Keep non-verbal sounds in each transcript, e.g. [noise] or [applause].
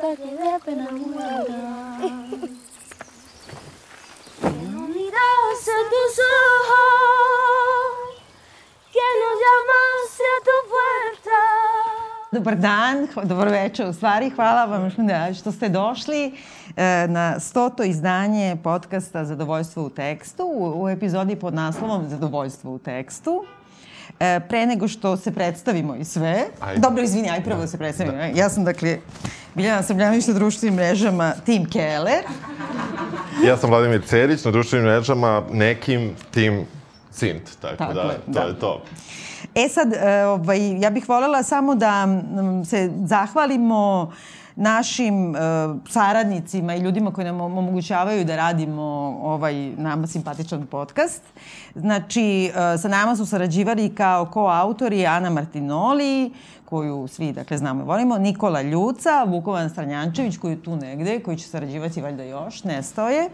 que de pena muera. Que no miras a tus ojos, que no llamas a tu puerta. Dobar dan, dobro večer u stvari. Hvala vam što ste došli e, na stoto izdanje podcasta Zadovoljstvo u tekstu u epizodi pod naslovom Zadovoljstvo u tekstu. E, pre nego što se predstavimo i sve, Ajde. dobro, izvini, aj prvo da se predstavimo. Ja sam, dakle, Biljana Srbljanović na društvenim mrežama Tim Keller. Ja sam Vladimir Cerić, na društvenim mrežama nekim tim Sint, tako, Tako da, je, to da. je to. E sad, e, ovaj, ja bih voljela samo da mm, se zahvalimo našim e, saradnicima i ljudima koji nam omogućavaju da radimo ovaj nama simpatičan podcast. Znači, e, sa nama su sarađivali kao koautori Ana Martinoli, koju svi, dakle, znamo i volimo, Nikola Ljuca, Vukovan Stranjančević, koji je tu negde, koji će sarađivati valjda još, nestao je.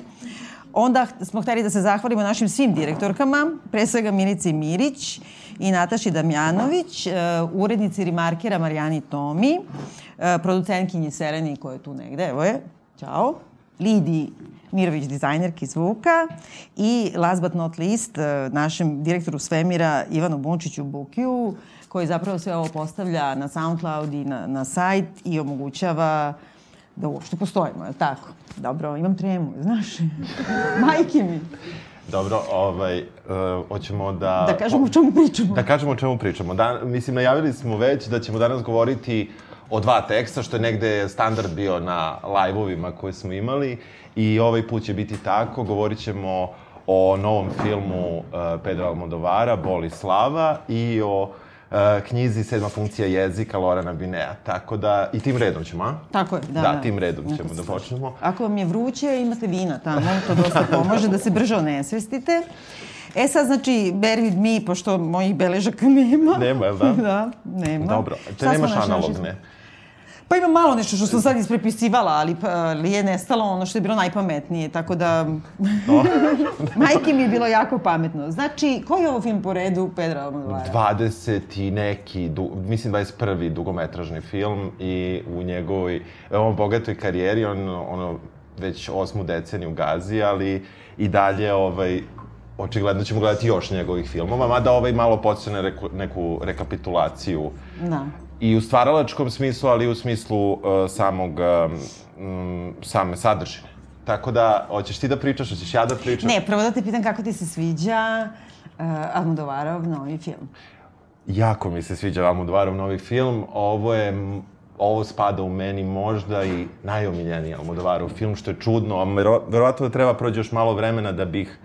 Onda smo hteli da se zahvalimo našim svim direktorkama, pre svega Milici Mirić i Nataši Damjanović, e, urednici Rimarkera Marijani Tomi, e, producentkinji Sereni koja je tu negde, evo je, čao, Lidi Mirović, dizajnerki zvuka i last but not least, e, našem direktoru Svemira Ivanu Bunčiću Bukiju, koji zapravo sve ovo postavlja na SoundCloud i na, na sajt i omogućava da uopšte postojimo, je li tako? Dobro, imam tremu, znaš. [laughs] Majke mi. Dobro, ovaj, uh, hoćemo da... Da kažemo o čemu pričamo. Da kažemo o čemu pričamo. Da, mislim, najavili smo već da ćemo danas govoriti o dva teksta, što je negde standard bio na live-ovima koje smo imali. I ovaj put će biti tako. Govorit ćemo o novom filmu uh, Pedra Almodovara, Bol i slava, i o uh, knjizi Sedma funkcija jezika Lorana Binea. Tako da, i tim redom ćemo, a? Tako je, da. Da, tim redom ćemo da počnemo. Ako vam je vruće, imate vina tamo, to dosta pomaže da se brže onesvestite. E sad, znači, bear with me, pošto mojih beležaka nema. Nema, da? [laughs] da, nema. Dobro, te Šta nemaš analogne. Pa ima malo nešto što sam sad isprepisivala, ali, pa, ali je nestalo ono što je bilo najpametnije, tako da... [laughs] Majke mi je bilo jako pametno. Znači, koji je ovo film po redu Pedra Almodovara? 20 i neki, du, mislim 21. dugometražni film i u njegovoj veoma bogatoj karijeri, on ono, već osmu deceniju gazi, ali i dalje ovaj, očigledno ćemo gledati još njegovih filmova, mada ovaj malo podsjeća na reku, neku rekapitulaciju Da. I u stvaralačkom smislu, ali i u smislu uh, samog, um, same sadržine. Tako da, hoćeš ti da pričaš, hoćeš ja da pričam? Ne, prvo da te pitam kako ti se sviđa uh, Almodovarov novi film. Jako mi se sviđa Almodovarov novi film. Ovo je ovo spada u meni možda i najomiljeniji Almodovarov film, što je čudno, a vero, verovatno da treba prođe još malo vremena da bih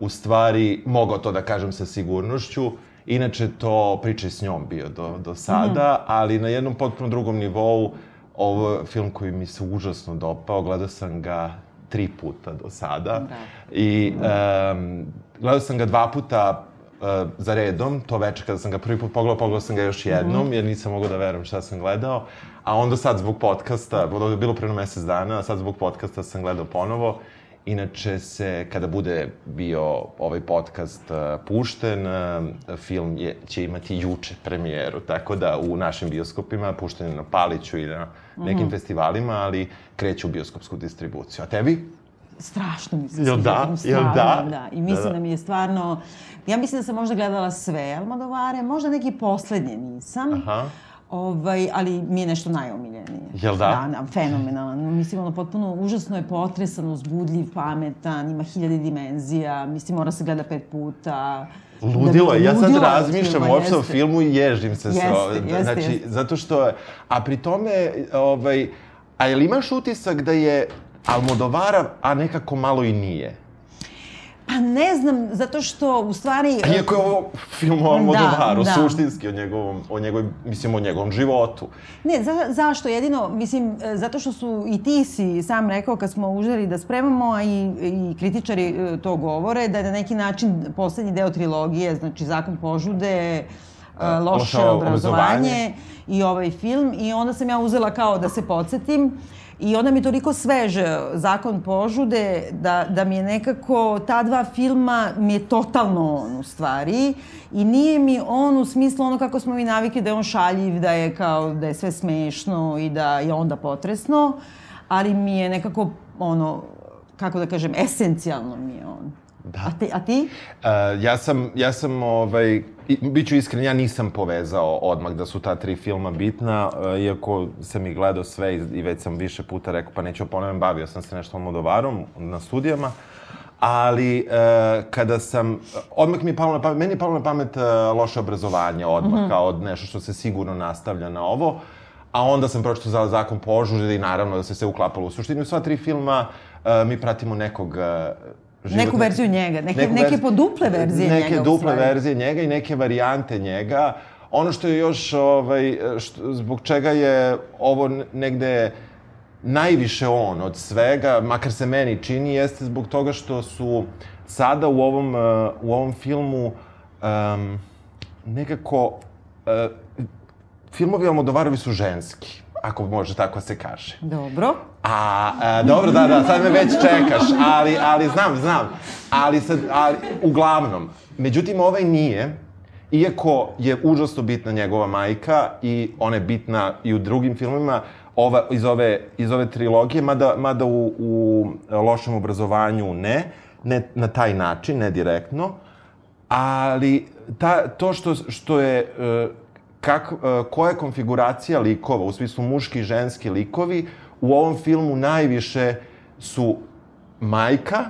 u stvari mogao to da kažem sa sigurnošću. Inače, to priča s njom bio do, do sada, mm. ali na jednom potpuno drugom nivou ovo je film koji mi se užasno dopao. Gledao sam ga tri puta do sada. Da. I um, gledao sam ga dva puta uh, za redom, to veče kada sam ga prvi put pogledao, pogledao sam ga još jednom, mm. jer nisam mogao da verujem šta sam gledao. A onda sad zbog podcasta, je bilo pre jedno mesec dana, a sad zbog podcasta sam gledao ponovo. Inače se, kada bude bio ovaj podcast uh, pušten, uh, film je, će imati juče premijeru, tako da u našim bioskopima, pušten je na Paliću i na nekim festivalima, ali kreće u bioskopsku distribuciju. A tebi? Strašno mi se Jel sviđa. da? Jel da? da. I mislim da, Da, da. mi je stvarno... Ja mislim da sam možda gledala sve Almodovare, možda neki poslednje nisam. Aha. Ovaj, ali mi je nešto najomiljenije. Jel da? Da, da, fenomenalan. Mislim, ono, potpuno užasno je potresan, uzbudljiv, pametan, ima hiljade dimenzija, mislim, mora se gleda pet puta. Ludilo je, ja sad razmišljam uopšte o filmu i ježim se Jeste, sve. jeste, znači, jeste. zato što, a pri tome, ovaj, a jel imaš utisak da je Almodovara, a nekako malo i nije? Pa ne znam, zato što u stvari... Iako je ovo film o Almodovaru, da. suštinski o njegovom, o njegovoj, mislim, o njegovom životu. Ne, za, zašto? Jedino, mislim, e, zato što su i ti si sam rekao kad smo uželi da spremamo, a i, i kritičari e, to govore, da je na neki način poslednji deo trilogije, znači Zakon požude, e, loše, loše obrazovanje, obrazovanje. i ovaj film. I onda sam ja uzela kao da se podsjetim I onda mi toliko svež zakon požude da, da mi je nekako ta dva filma mi je totalno on u stvari i nije mi on u smislu ono kako smo mi navikli da je on šaljiv, da je kao da je sve smešno i da je onda potresno, ali mi je nekako ono kako da kažem esencijalno mi je on. Da. A ti? A ti? Uh, ja sam, ja sam, ovaj, i- bit ću iskren, ja nisam povezao odmah da su ta tri filma bitna, uh, iako sam ih gledao sve i, i već sam više puta rekao, pa neću ponovim, bavio sam se nešto Almodovarom na studijama, ali uh, kada sam, odmah mi je palo na pamet, meni je palo na pamet uh, loše obrazovanje odmah, mm -hmm. kao nešto što se sigurno nastavlja na ovo, a onda sam pročito za zakon požude i naravno da se sve uklapalo u suštini. U sva tri filma uh, mi pratimo nekog uh, životnog- Neku verziju njega, neke, neku neke verzi- poduple verzije njega. Neke duple verzije njega i neke varijante njega. Ono što je još, ovaj, što, zbog čega je ovo negde najviše on od svega, makar se meni čini, jeste zbog toga što su sada u ovom, uh, u ovom filmu um, nekako... Uh, filmovi Almodovarovi su ženski, ako može tako se kaže. Dobro. A, a, dobro, da, da, sad me već čekaš, ali, ali znam, znam. Ali, sad, ali, uglavnom, međutim, ovaj nije, iako je užasno bitna njegova majka i ona je bitna i u drugim filmima, ova, iz, ove, iz ove trilogije, mada, mada u, u lošem obrazovanju ne, ne na taj način, ne direktno, ali ta, to što, što je, e, kak, e, koja je konfiguracija likova, u smislu muški i ženski likovi, u ovom filmu najviše su majka,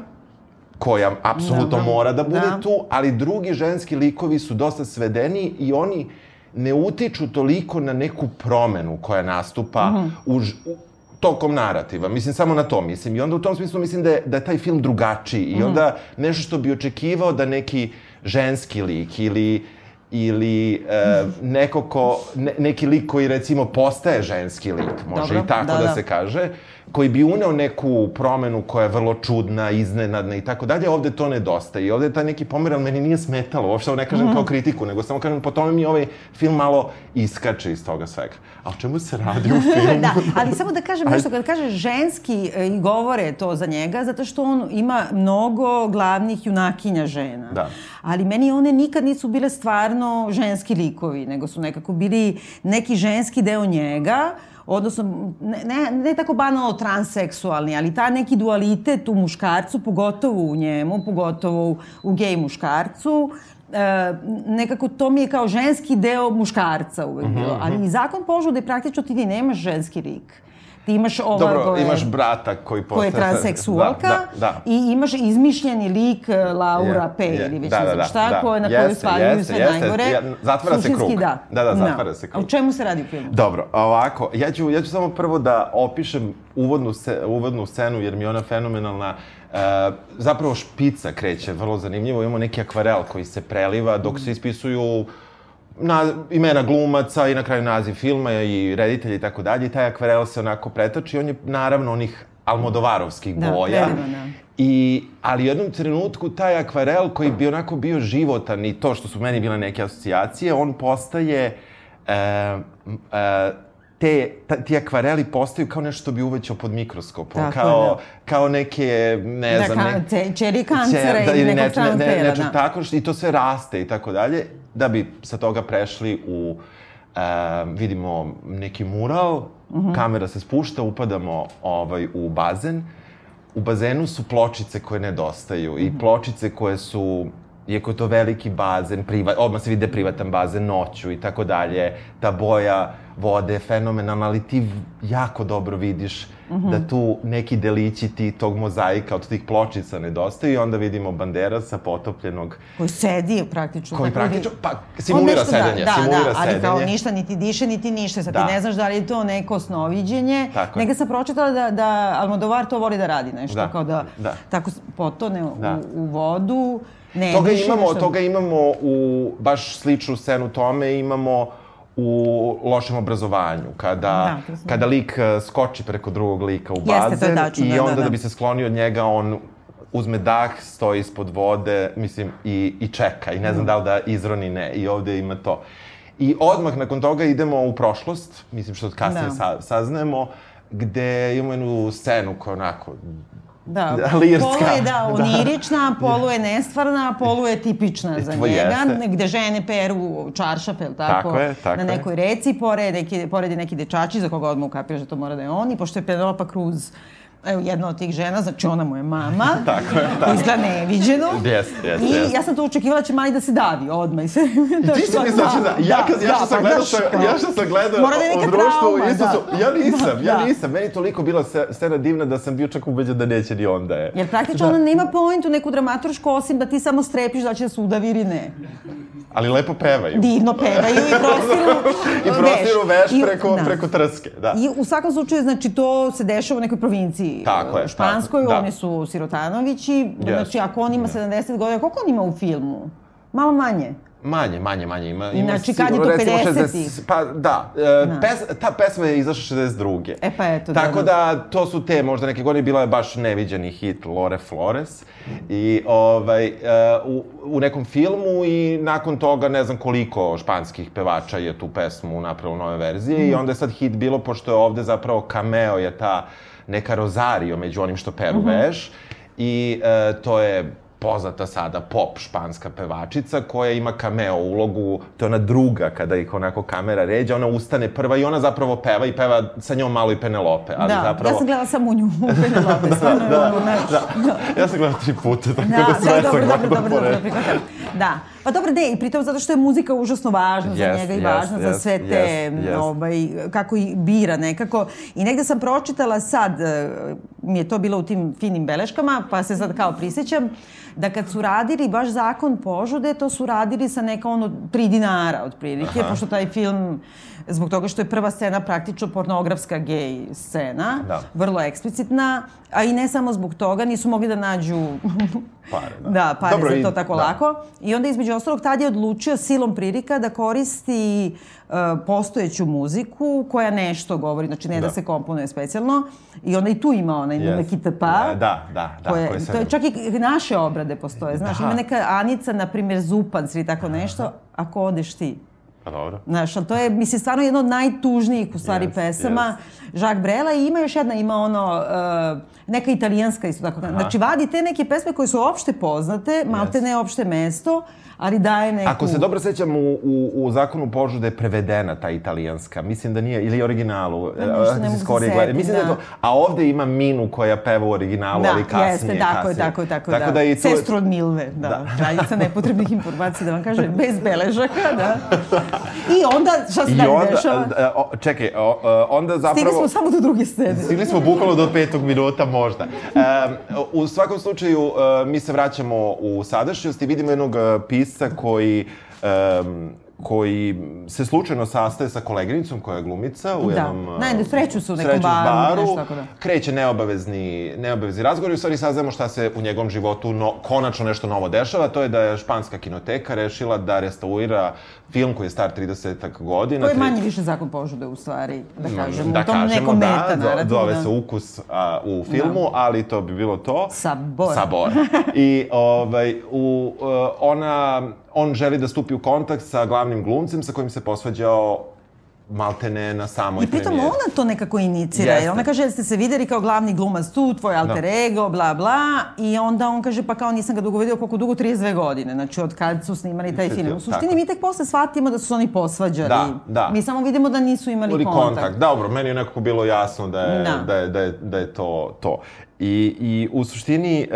koja apsolutno Dobro, mora da bude da. tu, ali drugi ženski likovi su dosta svedeni i oni ne utiču toliko na neku promenu koja nastupa Mhm. u, ž- u, tokom narativa. Mislim, samo na to mislim. I onda u tom smislu mislim da je, da je taj film drugačiji. Mhm. I onda nešto što bi očekivao da neki ženski lik ili ili e, neko ko, ne, neki lik koji recimo postaje ženski lik, može Dobro, i tako da, da, da. se kaže, koji bi uneo neku promenu koja je vrlo čudna, iznenadna i tako dalje, ovde to nedostaje. I ovde je taj neki pomer, ali meni nije smetalo, uopšte ovo ne kažem Mhm. kao kritiku, nego samo kažem, po tome mi ovaj film malo iskače iz toga svega. A o čemu se radi u [laughs] filmu? da, ali samo da kažem nešto, kad kaže ženski e, i govore to za njega, zato što on ima mnogo glavnih junakinja žena. Da. Ali meni one nikad nisu bile stvarno ženski likovi, nego su nekako bili neki ženski deo njega, odnosno, ne, ne, ne tako banalno transseksualni, ali ta neki dualitet u muškarcu, pogotovo u njemu, pogotovo u, u gej muškarcu, e, nekako to mi je kao ženski deo muškarca uvek Mhm, bilo. Ali i zakon požude praktično ti, ti nemaš ženski lik. Ti imaš ova Dobro, je- imaš brata koji postaje... je transseksualka Da, da, da. i imaš izmišljeni lik e, Laura Je, P. je. ili već Da, ne da, znam da, šta, da. koja, na svaljuju jeste, sve jeste. najgore. Ja- zatvara se Suštinski krug. Da. Da, da, zatvara se A krug. o čemu se radi u filmu? Dobro, a ovako, ja ću, ja ću samo prvo da opišem uvodnu, se, uvodnu scenu, jer mi je ona fenomenalna. E, zapravo špica kreće, vrlo zanimljivo. Imamo neki akvarel koji se preliva dok se ispisuju na, imena glumaca i na kraju naziv filma i reditelja i tako dalje. I taj akvarel se onako pretači. On je naravno onih almodovarovskih Da, boja. predivan, da. I, ali u jednom trenutku taj akvarel koji bi onako bio životan i to što su meni bile neke asocijacije, on postaje e, e, te, ta, ti akvareli postaju kao nešto što bi uvećao pod mikroskopom. Tako kao, da. kao neke, ne Da, znam... ne, čeri kancera Će- da, ili nekog neč- ne, ne, nečeg da. tako, što, i to sve raste i tako dalje, da bi sa toga prešli u, e, vidimo neki mural, Mhm. kamera se spušta, upadamo ovaj, u bazen, u bazenu su pločice koje nedostaju Mhm. i pločice koje su iako je to veliki bazen, priva, odmah se vide privatan bazen noću i tako dalje, ta boja vode fenomenalna, ali ti jako dobro vidiš Mhm. da tu neki delići ti tog mozaika od tih pločica nedostaju i onda vidimo Banderasa potopljenog Koji sedi praktično. koji da- praktično, pa, simulira nešto sedenje, da, simulira da, ali kao sedenje. ništa niti diše, niti ništa. Sad Da. ti ne znaš da li je to neko snoviđenje. Tako je. Neka sam pročitala da, da Almodovar to voli da radi nešto, Da, kao da, da. tako potone u, Da. u vodu, ne Toga imamo, nešto. toga imamo u, baš sličnu scenu tome imamo u lošem obrazovanju, kada, Da, kada lik eh, skoči preko drugog lika u Jeste, to je bazen tačno, i da, da, onda da, da. bi se sklonio od njega, on uzme dah, stoji ispod vode, mislim, i, i čeka. I ne znam da li da izroni ne. I ovde ima to. I odmah nakon toga idemo u prošlost, mislim što kasnije Da. sa, saznajemo, gde imamo jednu scenu koja onako Da, Da, lirska. polu je da, Da. onirična, polu je nestvarna, polu je tipična za To njega, jeste. gde žene peru čaršaf, je li tako? Tako je, tako Na nekoj reci, pored, neki, pored je neki dečači za koga odmah ukapiraš da to mora da je on i pošto je Penelopa Cruz evo, jedna od tih žena, znači ona mu je mama. [laughs] Tako je, tako. Izgleda neviđeno. Jeste, jeste, I jeste. ja sam to očekivala da će mali da se davi odmah. [laughs] I da, Ti si mi znači da, ja, kad, ja što sam pa gledao, kao- ja što sam gledao Mora da je neka trauma, isto da. ja nisam, Da, ja da. nisam, meni toliko bila scena divna da sam bio čak ubeđen da neće ni onda je. Jer praktično ona nema pointu neku dramaturšku osim da ti samo strepiš da će da se udavi ili ne. Ali lepo pevaju. divno pevaju i prostiru [laughs] I prostiru veš I- preko, da. preko trske, da. I u svakom slučaju, znači, to se dešava u nekoj provinciji. Tako je, e, Španskoj, tako, da. oni su Sirotanovići. Yes. Znači, ako on ima 70 godina, koliko on ima u filmu? Malo manje. Manje, manje, manje ima. ima Znači, kad je to, recimo, 50-ih? 60 Pa, da. E, pes, ta pesma je izašla 62. E pa eto, da, Tako da. da, to su te, možda neke godine, bila je baš neviđeni hit Lore Flores. I, ovaj, e, u, u nekom filmu i nakon toga ne znam koliko španskih pevača je tu pesmu napravilo nove verzije Mhm. i onda je sad hit bilo, pošto je ovde zapravo cameo je ta neka Rosario među onim što peru Mhm. veš. I e, to je poznata sada pop španska pevačica koja ima cameo ulogu, to je ona druga kada ih onako kamera ređa, ona ustane prva i ona zapravo peva i peva sa njom malo i Penelope, ali da, zapravo... ja sam gledala samo u nju, u Penelope, [laughs] stvarno je ono, znaš. da. Ja sam gledao tri puta, tako da, Da, sve da, sam dobro, dobro, gledao dobro, dobro, pored. Da. Pa dobro, ne, i pritom zato što je muzika užasno važna za Jest, njega i jest, važna za jest, sve te, jest. ovaj, kako i bira nekako. I negde sam pročitala sad, e, mi je to bilo u tim finim beleškama, pa se sad kao prisjećam, da kad su radili baš zakon požude, to su radili sa neka ono 3 dinara otprilike, Aha. pošto taj film, zbog toga što je prva scena praktično pornografska gej scena, Da. vrlo eksplicitna, a i ne samo zbog toga, nisu mogli da nađu [laughs] Pare, da. da, pare Dobro, za to tako da. lako. I onda između ostalog tad je odlučio silom prilika da koristi uh, postojeću muziku koja nešto govori, znači ne da, Da. se komponuje specijalno. I onda i tu ima onaj yes. Neki TP. Da, da, da, da, koje, koje to je čak i naše obrade postoje, znaš, Da. ima neka Anica, na primjer, Zupanc ili tako nešto, ako odeš ti. Pa dobro. Znaš, to je, mislim, stvarno jedno od najtužnijih, u stvari, Jest, pesama. Jacques Brela i ima još jedna, ima ono, uh, neka italijanska isto tako. Znači, vadi te neke pesme koje su opšte poznate, malte ne opšte mesto, ali daje neku... Ako se dobro sećam, u, u, u zakonu požude je prevedena ta italijanska. Mislim da nije, ili originalu. Nešto ne mogu se setim. Mislim da. da. to. A ovde ima Minu koja peva u originalu, Da, ali kasnije. jeste, tako je, tako je, tako, tako da. da. i to, Sestru od Milve, da. Da. Kraljica nepotrebnih informacija, da vam kažem, bez beležaka, da. [laughs] I onda, šta se I dalje onda, dešava? a, o, čekaj, o, a, onda zapravo... Stigli smo samo do druge scene. Stigli smo bukvalno do petog minuta možda. Um, u svakom slučaju, mi se vraćamo u sadašnjost i vidimo jednog pisca koji um, koji se slučajno sastaje sa koleginicom koja je glumica u Da. jednom... uh, Ne, sreću se u nekom baru, nešto tako da. Kreće neobavezni, neobavezni razgovor i u stvari saznamo šta se u njegovom životu no, konačno nešto novo dešava. To je da je španska kinoteka rešila da restaurira film koji je star 30 godina. To je manje više zakon požude, u stvari, da kažemo, da u tom kažemo, nekom meta da, zo- narativu. zove da. se ukus a, u filmu, ali to bi bilo to. Sabor. Sabor. I ovaj, u, uh, ona, on želi da stupi u kontakt sa glavnim glumcem sa kojim se posvađao maltene na samoj I pritom premijeri. ona to nekako inicira, Jeste. jer ona kaže, jeste se videli kao glavni glumac tu, tvoj alter ego, bla, bla, i onda on kaže, pa kao nisam ga dugo vidio, koliko dugo, 32 godine, znači od kad su snimali taj film. U suštini tako. mi tek posle shvatimo da su se oni posvađali. Da, da. Mi samo vidimo da nisu imali kontakt. kontakt. Dobro, meni je nekako bilo jasno da je, Da. da. je, da je, da je to to. I, I u suštini,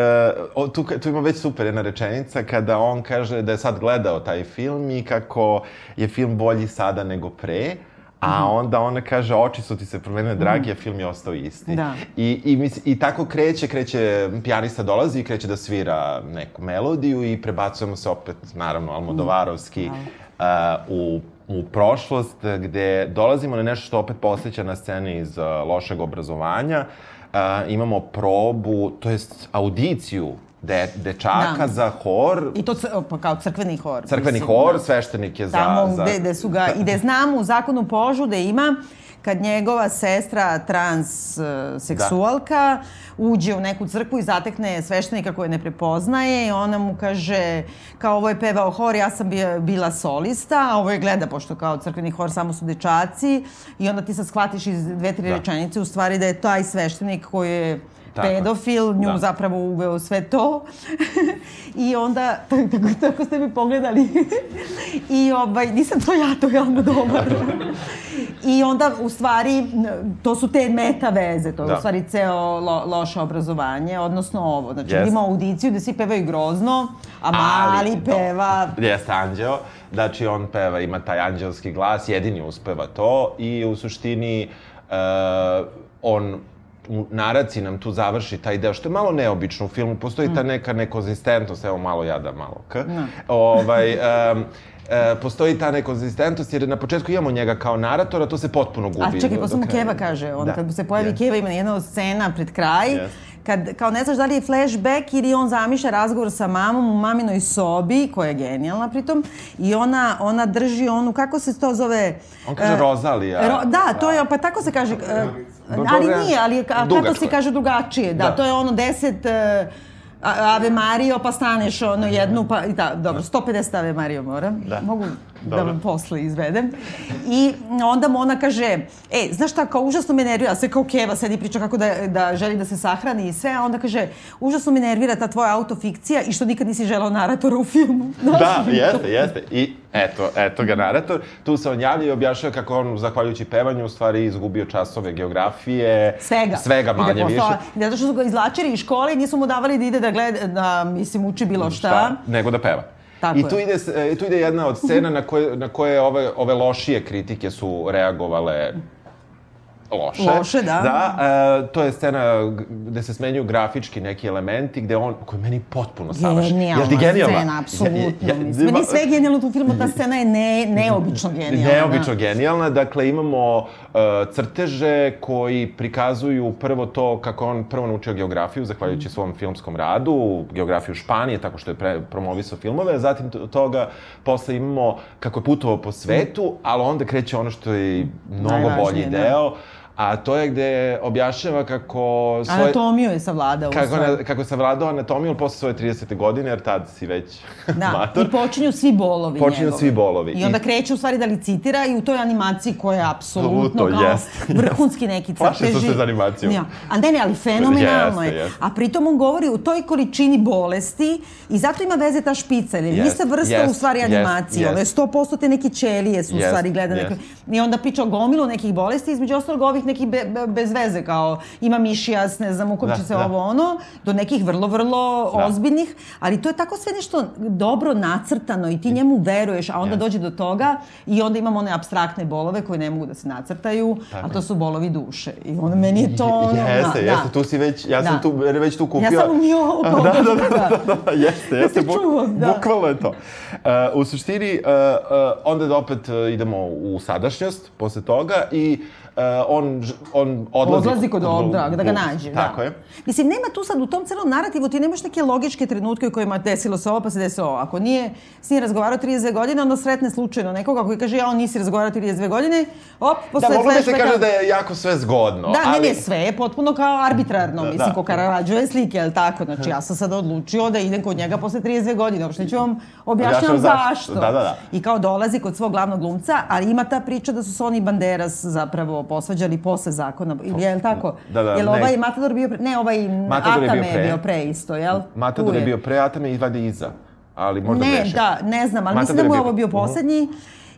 uh, tu, tu ima već super jedna rečenica kada on kaže da je sad gledao taj film i kako je film bolji sada nego pre, a Mhm. onda ona kaže oči su ti se promenile dragi, a film je ostao isti. Da. I, i, mis, I tako kreće, kreće, pijanista dolazi i kreće da svira neku melodiju i prebacujemo se opet, naravno, Almodovarovski, uh, u u prošlost gde dolazimo na nešto što opet posjeća na sceni iz uh, lošeg obrazovanja. Uh, imamo probu, to jest audiciju de, dečaka Da. za hor, I to pa kao crkveni hor. crkveni mislim, hor, da. sveštenik je za... Tamo za... gde, gde su ga, i gde znamo u zakonu požu da ima kad njegova sestra transseksualka uđe u neku crkvu i zatekne sveštenika koje ne prepoznaje i ona mu kaže kao ovo je pevao hor, ja sam bila solista, a ovo je gleda pošto kao crkveni hor samo su dečaci i onda ti sad shvatiš iz dve, tri Da. rečenice u stvari da je taj sveštenik koji je Tako pedofil, nju Da. zapravo uveo sve to. [laughs] I onda, [laughs] tako, tako ste mi pogledali. [laughs] I ovaj, nisam to ja, to je Alma Dobar. I onda, u stvari, to su te meta veze, to je Da. u stvari ceo lo, loše obrazovanje, odnosno ovo. Znači, Jeste. vidimo audiciju gde svi pevaju grozno, a mali do- peva... Jeste anđeo. Znači, on peva, ima taj anđelski glas, jedini uspeva to i u suštini uh, on u naraciji nam tu završi taj deo, što je malo neobično u filmu, postoji Mm. ta neka nekonzistentnost, evo malo jada, malo k. Ovaj, [laughs] um, e, postoji ta nekonzistentnost, jer na početku imamo njega kao naratora, to se potpuno gubi. A čekaj, samo kraja. Keva kaže, onda Da. kad mu se pojavi Jeste. Keva ima jedna od scena pred kraj, Jeste. Kad kao ne znaš da li je flashback ili on zamišlja razgovor sa mamom u maminoj sobi, koja je genijalna pritom, i ona, ona drži onu, kako se to zove? On kaže E, Rozalija. Ro, da, to je, pa tako se kaže, e, ali nije, ali a, kako se kaže drugačije, da, Da. to je ono deset... a- Ave Mario, pa staneš ono jednu, pa i da, dobro, 150 Ave Mario moram. Da. Mogu da Dobro. vam posle izvedem. I onda mu ona kaže, e, znaš šta, kao užasno me nervira, sve kao keva sedi priča kako da, da želi da se sahrani i sve, a onda kaže, užasno me nervira ta tvoja autofikcija i što nikad nisi želao naratora u filmu. [laughs] Znaš? Da, jeste, jeste. I eto, eto ga narator. Tu se on javlja i objašnjava kako on, zahvaljujući pevanju, u stvari izgubio časove geografije. Svega. Svega da manje je više. zato što su ga izlačili iz škole i nisu mu davali da ide da gleda, da, mislim, uči bilo šta. Nego da peva. Tako I je. tu ide, e, tu ide jedna od scena na koje, na koje ove, ove lošije kritike su reagovale loše. Loše, da. Da, e, to je scena gde se smenjuju grafički neki elementi, gde on, koji je meni potpuno savršen. Genijalna Jel ti genijalna? scena, apsolutno. Ja- ja- mislim. Meni je sve genijalno u tom filmu, ta scena je ne, neobično genijalna. Neobično genijalna. Dakle, imamo crteže koji prikazuju prvo to kako on prvo naučio geografiju, zahvaljujući svom filmskom radu, geografiju Španije, tako što je pre, promovisao filmove, zatim to- toga posle imamo kako je putovao po svetu, ali onda kreće ono što je mnogo bolji da. A to je gde objašnjava kako svoje... Anatomiju je savladao. u Kako, ne, kako je savladao anatomiju, posle svoje 30. godine, jer tad si već [laughs] Da, mator. i počinju svi bolovi Počinju njegovi. svi bolovi. I onda I- kreće u stvari da licitira i u toj animaciji koja je apsolutno Apsolutno, kao jest, vrhunski neki crteži. Plašio sam se za animacijom. Ja. A ne, ne, ali fenomenalno Jeste, je. jeste. A pritom on govori u toj količini bolesti i zato ima veze ta špica, jer je Jest, ista vrsta jest, u stvari jest, animacije. Ono je jest. 100% te neke ćelije su u Jest, stvari gleda jest. neke... I onda priča o gomilu nekih bolesti, između ostalog ovih nekih be, be, bez veze, kao ima mišijas, ne znam, ukopčice, Da, da. ovo ono, do nekih vrlo, vrlo Da. ozbiljnih, ali to je tako sve nešto dobro nacrtano i ti njemu veruješ, a onda Jeste. dođe do toga i onda imamo one abstraktne bolove koje ne mogu da se nacrtaju, a to su bolovi duše. I onda meni je to ono... Jeste, da, jeste, tu si već, ja sam Da. tu, već tu kupio. Ja sam mi ovo [laughs] da, da, da, da, da, jeste, jeste, se čuo, da. bukvalno je to. Uh, u suštini, uh, uh, onda opet uh, idemo u sadašnjost posle toga i uh, on, ž- on odlazi... Odlazi kod Olda, da ga Glu- nađe. Tako da. je. Mislim, nema tu sad u tom celom narativu, ti nemaš neke logičke trenutke u kojima desilo se ovo, pa se desilo ovo. Ako nije s njim razgovarao 32 godine, onda sretne slučajno nekoga koji kaže, ja, on nisi razgovarao 32 godine, op, Da, posle moglo bi se kaže da je jako sve zgodno. Da, ali... ne, ne, sve je potpuno kao arbitrarno, Da, mislim, da. ko Karavađove slike, jel tako? Znači, ja sam sada odlučio da idem kod njega posle 32 godine, uopšte neću vam objašnjavam Objašnjam zašto. Da, da, da. I kao dolazi kod svog glavnog glumca, ali ima ta priča da su se oni Banderas zapravo posvađali posle zakona, ili je li tako? Da, da, Jel ne. ovaj Matador bio pre, ne, ovaj Matador je Atame bio je pre. bio pre isto, jel? Matador Tu je bio pre, Atame i iza. Ali možda ne, grešim. da, ne znam, ali Matador mislim da je mu je bio- ovo bio Mhm. poslednji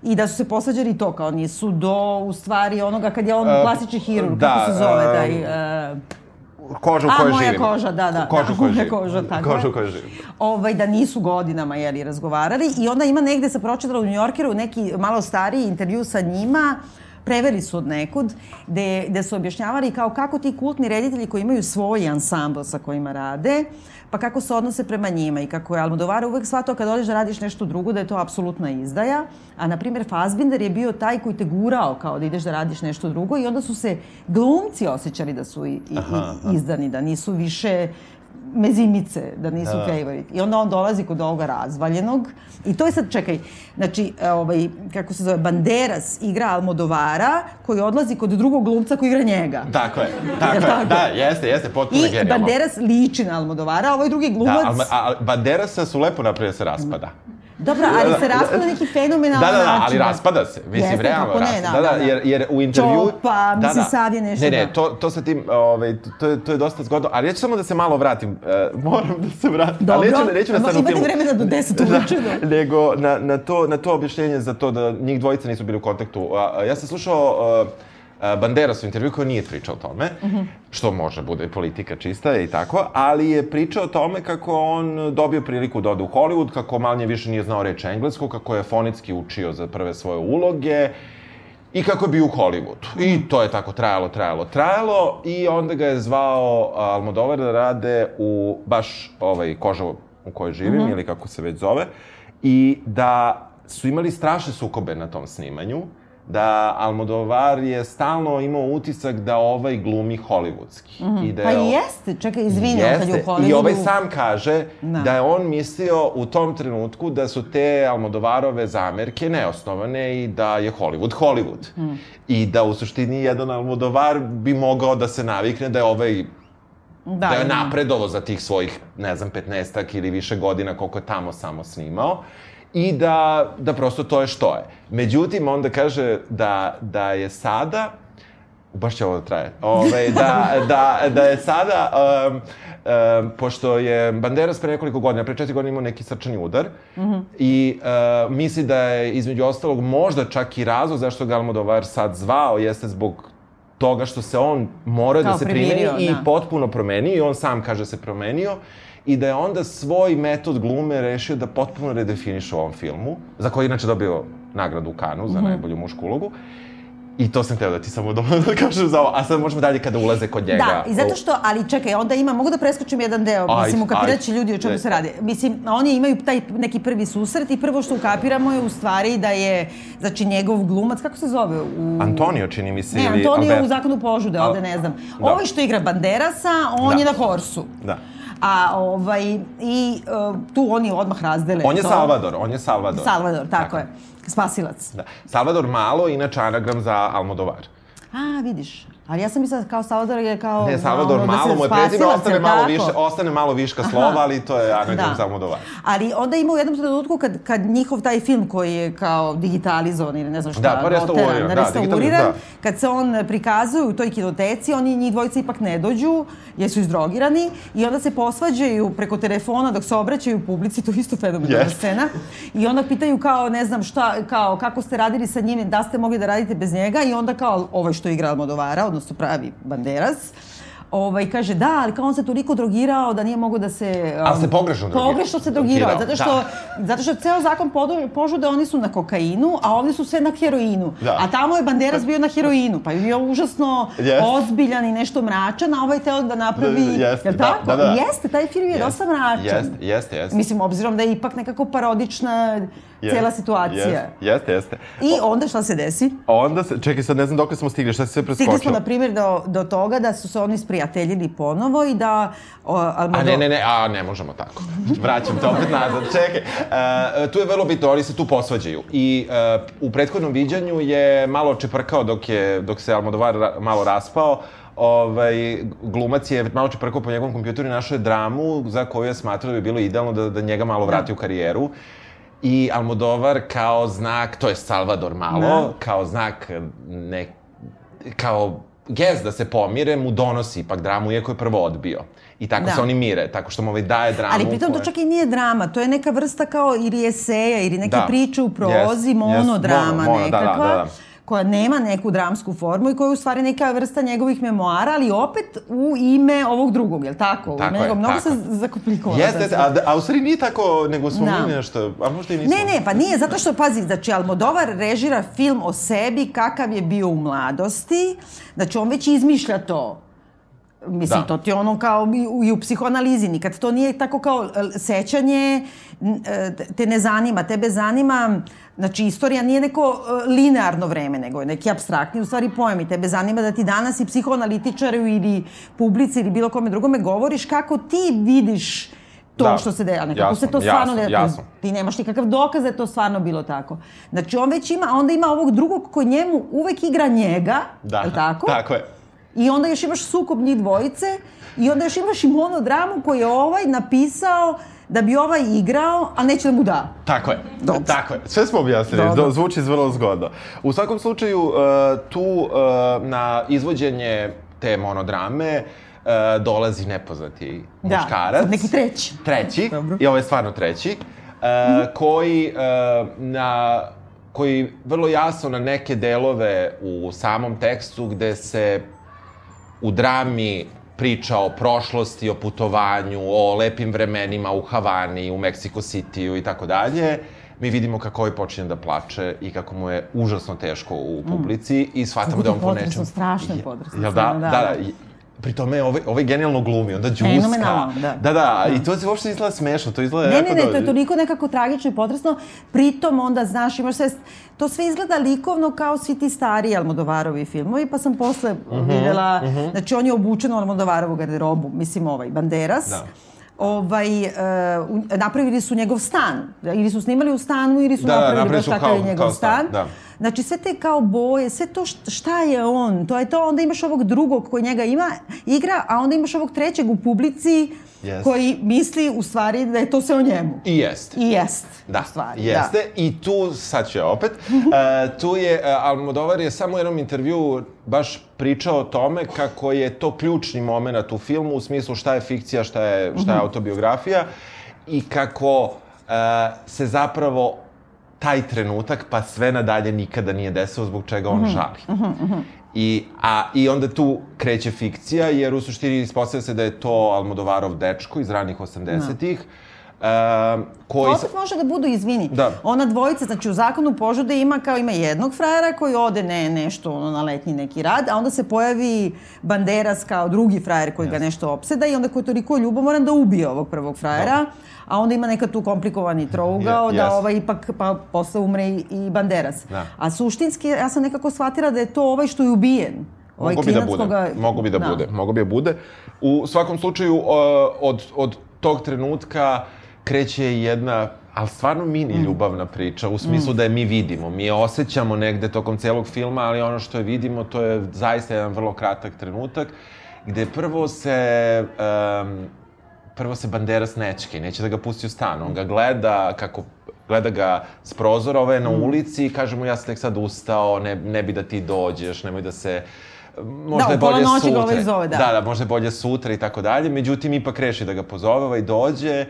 i da su se posvađali to, kao nisu do, u stvari, onoga kad je on E, klasični hirurg, da, kako se zove e, taj... e, Koža u A, kojoj moja živimo. koža, da, da. Koža da, u kojoj [laughs] moja živimo. koža, tako Koža je. u kojoj živimo. Ovaj, da nisu godinama, jeli, razgovarali. I onda ima negde, sa pročitala u New Yorkeru, neki malo stariji intervju sa njima, preveli su od nekud, gde, gde su objašnjavali kao kako ti kultni reditelji koji imaju svoj ansambl sa kojima rade, pa kako se odnose prema njima i kako je Almodovara uvek shvatao kad odeš da radiš nešto drugo da je to apsolutna izdaja, a na primjer Fassbinder je bio taj koji te gurao kao da ideš da radiš nešto drugo i onda su se glumci osjećali da su i, i, i izdani, da nisu više mezimice, da nisu Da. favorite. I onda on dolazi kod ovoga razvaljenog. I to je sad, čekaj, znači, e, ovaj, kako se zove, Banderas igra Almodovara, koji odlazi kod drugog glumca koji igra njega. Tako je, [laughs] tako je. tako? Da, jeste, jeste, potpuno I genijalno. Banderas liči na Almodovara, a ovaj drugi glumac... Da, a, a Banderasa su lepo napravili da se raspada. Dobro, ali se raspada neki fenomenalan Da, da, da, način. ali raspada se. Mislim, Jeste, realno kako ne, da, Da, da, da. jer, jer u intervju... Čopa, mislim, sad je nešto, Ne, ne, da. to, to sa tim, ovaj, to, je, to je dosta zgodno, ali ja ću samo da se malo vratim. Uh, moram da se vratim. Dobro, ali neću, neću na stanu imate filmu. vremena do 10 uveče, da. nego na, na, to, na to objašnjenje za to da njih dvojica nisu bili u kontaktu. A, ja sam slušao uh, Banderas u intervju koji nije pričao o tome, Mhm. što može bude politika čista i tako, ali je pričao o tome kako on dobio priliku da ode u Hollywood, kako manje više nije znao reći englesku, kako je fonetski učio za prve svoje uloge, I kako je bio u Hollywoodu. I to je tako trajalo, trajalo, trajalo i onda ga je zvao Almodovar da rade u baš ovaj koža u kojoj živim ili kako se već zove i da su imali strašne sukobe na tom snimanju da Almodovar je stalno imao utisak da ovaj glumi hollywoodski. I da Pa je i jeste, čekaj, izvini, on kad je u Hollywoodu... i ovaj sam kaže Da. da. je on mislio u tom trenutku da su te Almodovarove zamerke neosnovane i da je Hollywood Hollywood. Hmm. I da u suštini jedan Almodovar bi mogao da se navikne da je ovaj da, je da. napredovo za tih svojih, ne znam, 15 ili više godina koliko je tamo samo snimao i da, da prosto to je što je. Međutim, onda kaže da, da je sada, baš će ovo da traje, [laughs] Ove, da, da, da je sada, um, um, pošto je Banderas pre nekoliko godina, pre četiri godina imao neki srčani udar i uh, misli da je između ostalog možda čak i razlog zašto ga Almodovar sad zvao jeste zbog toga što se on mora da se primeni i da. potpuno promenio i on sam kaže se promenio i da je onda svoj metod glume rešio da potpuno redefiniše u ovom filmu, za koji je inače dobio nagradu u Kanu za najbolju mušku ulogu. I to sam hteo da ti samo [laughs] da, kažem za ovo, a sad možemo dalje kada ulaze kod njega. Da, i zato što, ali čekaj, onda ima, mogu da preskočim jedan deo, Ajde, mislim, ajde. ljudi o čemu se radi. Mislim, oni imaju taj neki prvi susret i prvo što ukapiramo je u stvari da je, znači, njegov glumac, kako se zove? U... Antonio, čini mi se, Ne, ili Antonio Albert. u zakonu požude, ovde ne znam. Da. Ovaj što igra Banderasa, on Da. je na horsu. Da. A ovaj, i uh, tu oni odmah razdele On je to. Salvador, on je Salvador. Salvador, tako, je. Spasilac. Da. Salvador Malo, inače anagram za Almodovar. A, vidiš. Ali ja sam mislila kao Salvador je kao... Ne, Salvador ono, da Malo, mu je prezime, ostane malo, više, ostane malo viška slova, ali to je [laughs] anagram za Almodovar. Ali onda ima u jednom trenutku kad, kad njihov taj film koji je kao digitalizovan ili ne znam šta, Da, pa restauriran, da, restauriran, digitalizovan, kad se on prikazuje u toj kinoteci, oni njih dvojica ipak ne dođu, jer su izdrogirani i onda se posvađaju preko telefona dok se obraćaju publici, to je isto fenomenalna Jest. scena. I onda pitaju kao, ne znam šta, kao kako ste radili sa njim, da ste mogli da radite bez njega i onda kao ovaj što igra Almodovara, odnosno pravi Banderas, Ovaj, kaže, da, ali kao on se toliko drogirao da nije mogo da se... um, Ali se pogrešno drogirao. Pogrešno se drogirao, Drogirao, zato što, da. zato što ceo zakon požude, oni su na kokainu, a ovde su sve na heroinu. Da. A tamo je Banderas bio na heroinu, pa je bio užasno Jest. ozbiljan i nešto mračan, a ovaj teo da napravi... Da, jeste, jel da, tako? da, da. Jeste, taj film je dosta mračan. Jeste, jeste, jeste. Mislim, obzirom da je ipak nekako parodična cela situacija. Jeste, jeste, jeste. I onda šta se desi? Onda se, čekaj sad, ne znam dok smo stigli, šta si sve preskočio? Stigli smo, na primjer, do, do toga da su se oni sprijateljili ponovo i da... O, Almodo... A ne, ne, ne, a ne možemo tako. Vraćam te opet nazad. Čekaj, uh, tu je vrlo bitno, oni se tu posvađaju. I uh, u prethodnom viđanju je malo čeprkao dok, je, dok se Almodovar ra malo raspao. Ovaj, glumac je malo čeprkao po njegovom kompjuteru i našao je dramu za koju je smatrao da bi bilo idealno da, da njega malo vrati u karijeru. I Almodovar kao znak, to je Salvador malo, Da. kao znak ne, kao gest da se pomire mu donosi ipak dramu, iako je prvo odbio. I tako Da. se oni mire, tako što mu ovaj daje dramu. Ali pritom to koja- čak i nije drama, to je neka vrsta kao ili eseja ili neke Da. priče u prozi, Jest, monodrama jest, mono, mono, da, da, nekakva. da, da. Koja nema neku dramsku formu i koja je u stvari neka vrsta njegovih memoara, ali opet u ime ovog drugog, je li tako? Tako ime je, mnogo tako se. Jeste, jeste, a, a u stvari nije tako, nego smo Da. mi nešto, a možda i nismo. Ne, ne, pa nije, zato što, pazi, znači, Almodovar režira film o sebi kakav je bio u mladosti, znači, on već izmišlja to. Mislim, Da. to ti je ono kao i u, i u psihoanalizi. Nikad to nije tako kao e, sećanje, e, te ne zanima. Tebe zanima, znači istorija nije neko e, linearno vreme, nego je neki abstraktni u stvari pojem i tebe zanima da ti danas i psihoanalitičaru ili publici ili bilo kome drugome govoriš kako ti vidiš to Da. što se deja, ne kako Jasno, se to stvarno jasno, ne- jasno. Ti nemaš nikakav dokaz da je to stvarno bilo tako. Znači on već ima, onda ima ovog drugog koji njemu uvek igra njega, Da, je li tako? Tako je. I onda još imaš sukob njih dvojice i onda još imaš i monodramu koju je ovaj napisao da bi ovaj igrao, a neće da mu da. Tako je. Dobro. Tako je. Sve smo objasnili. Dobro. Do, zvuči vrlo zgodno. U svakom slučaju, uh, tu uh, na izvođenje te monodrame uh, dolazi nepoznati Da, muškarac. sad neki treći. Treći. Dobro. I ovo je stvarno treći. Uh, koji na koji vrlo jasno na neke delove u samom tekstu gde se u drami priča o prošlosti, o putovanju, o lepim vremenima u Havani, u Mexico Cityu i tako dalje, mi vidimo kako ovaj počinje da plače i kako mu je užasno teško u publici i shvatamo da je on po nečem... Je- potresno, Jel da? stvarno, Da, da, da. Da. Pri tome ovaj, ovaj genijalno glumi, onda džuska. Fenomenalno, da. Da, da, i to se uopšte izgleda smešno, to izgleda Ne, jako ne, ne, to dobro. je toliko nekako tragično i potresno. Pritom onda, znaš, imaš sve, to sve izgleda likovno kao svi ti stariji Almodovarovi filmovi, pa sam posle Mhm, videla, znači on je obučen u Almodovarovu garderobu, mislim ovaj, Banderas. Da. Ovaj, uh, napravili su njegov stan. Ili su snimali u stanu ili su Da, da, napravili napravili baš kao- je njegov stan, stan. da. Znači sve te kao boje, sve to št- šta je on, to je to, onda imaš ovog drugog koji njega ima, igra, a onda imaš ovog trećeg u publici Jest. koji misli u stvari da je to sve o njemu. I jeste. I jest. Da, stvari, jeste. I tu, sad ja opet, uh, [laughs] tu je, uh, Almodovar je samo u jednom intervju baš pričao o tome kako je to ključni moment u filmu u smislu šta je fikcija, šta je, šta je autobiografija i kako uh, se zapravo taj trenutak pa sve nadalje nikada nije desilo zbog čega on žali. I, a, I onda tu kreće fikcija, jer u suštini ispostavlja se da je to Almodovarov dečko iz ranih 80-ih, uh, koji... Opet može da budu, izvini, Da. ona dvojica, znači u zakonu požude ima kao ima jednog frajera koji ode ne, nešto ono, na letnji neki rad, a onda se pojavi Banderas kao drugi frajer koji ga nešto opseda i onda koji je toliko ljubomoran da ubije ovog prvog frajera, a onda ima neka tu komplikovani trougao Je- da ovaj ipak pa posle umre i, i Banderas. Da. A suštinski ja sam nekako shvatila da je to ovaj što je ubijen. Ovaj Mogu bi da bude, koga- mogu bi da, bude, mogu bi da bude. U svakom slučaju, uh, od, od tog trenutka kreće jedna, ali stvarno mini Mm. ljubavna priča, u smislu da je mi vidimo. Mi je osjećamo negde tokom celog filma, ali ono što je vidimo, to je zaista jedan vrlo kratak trenutak, gde prvo se... Um, prvo se Banderas nečke, neće da ga pusti u stan. On ga gleda kako gleda ga s prozora, ovaj je Mm. na ulici i kaže mu ja sam tek sad ustao, ne, ne bi da ti dođeš, nemoj da se možda Da, je bolje sutra. ovaj zove, da. da, da, možda je bolje sutra i tako dalje. Međutim, ipak reši da ga pozove, ovaj dođe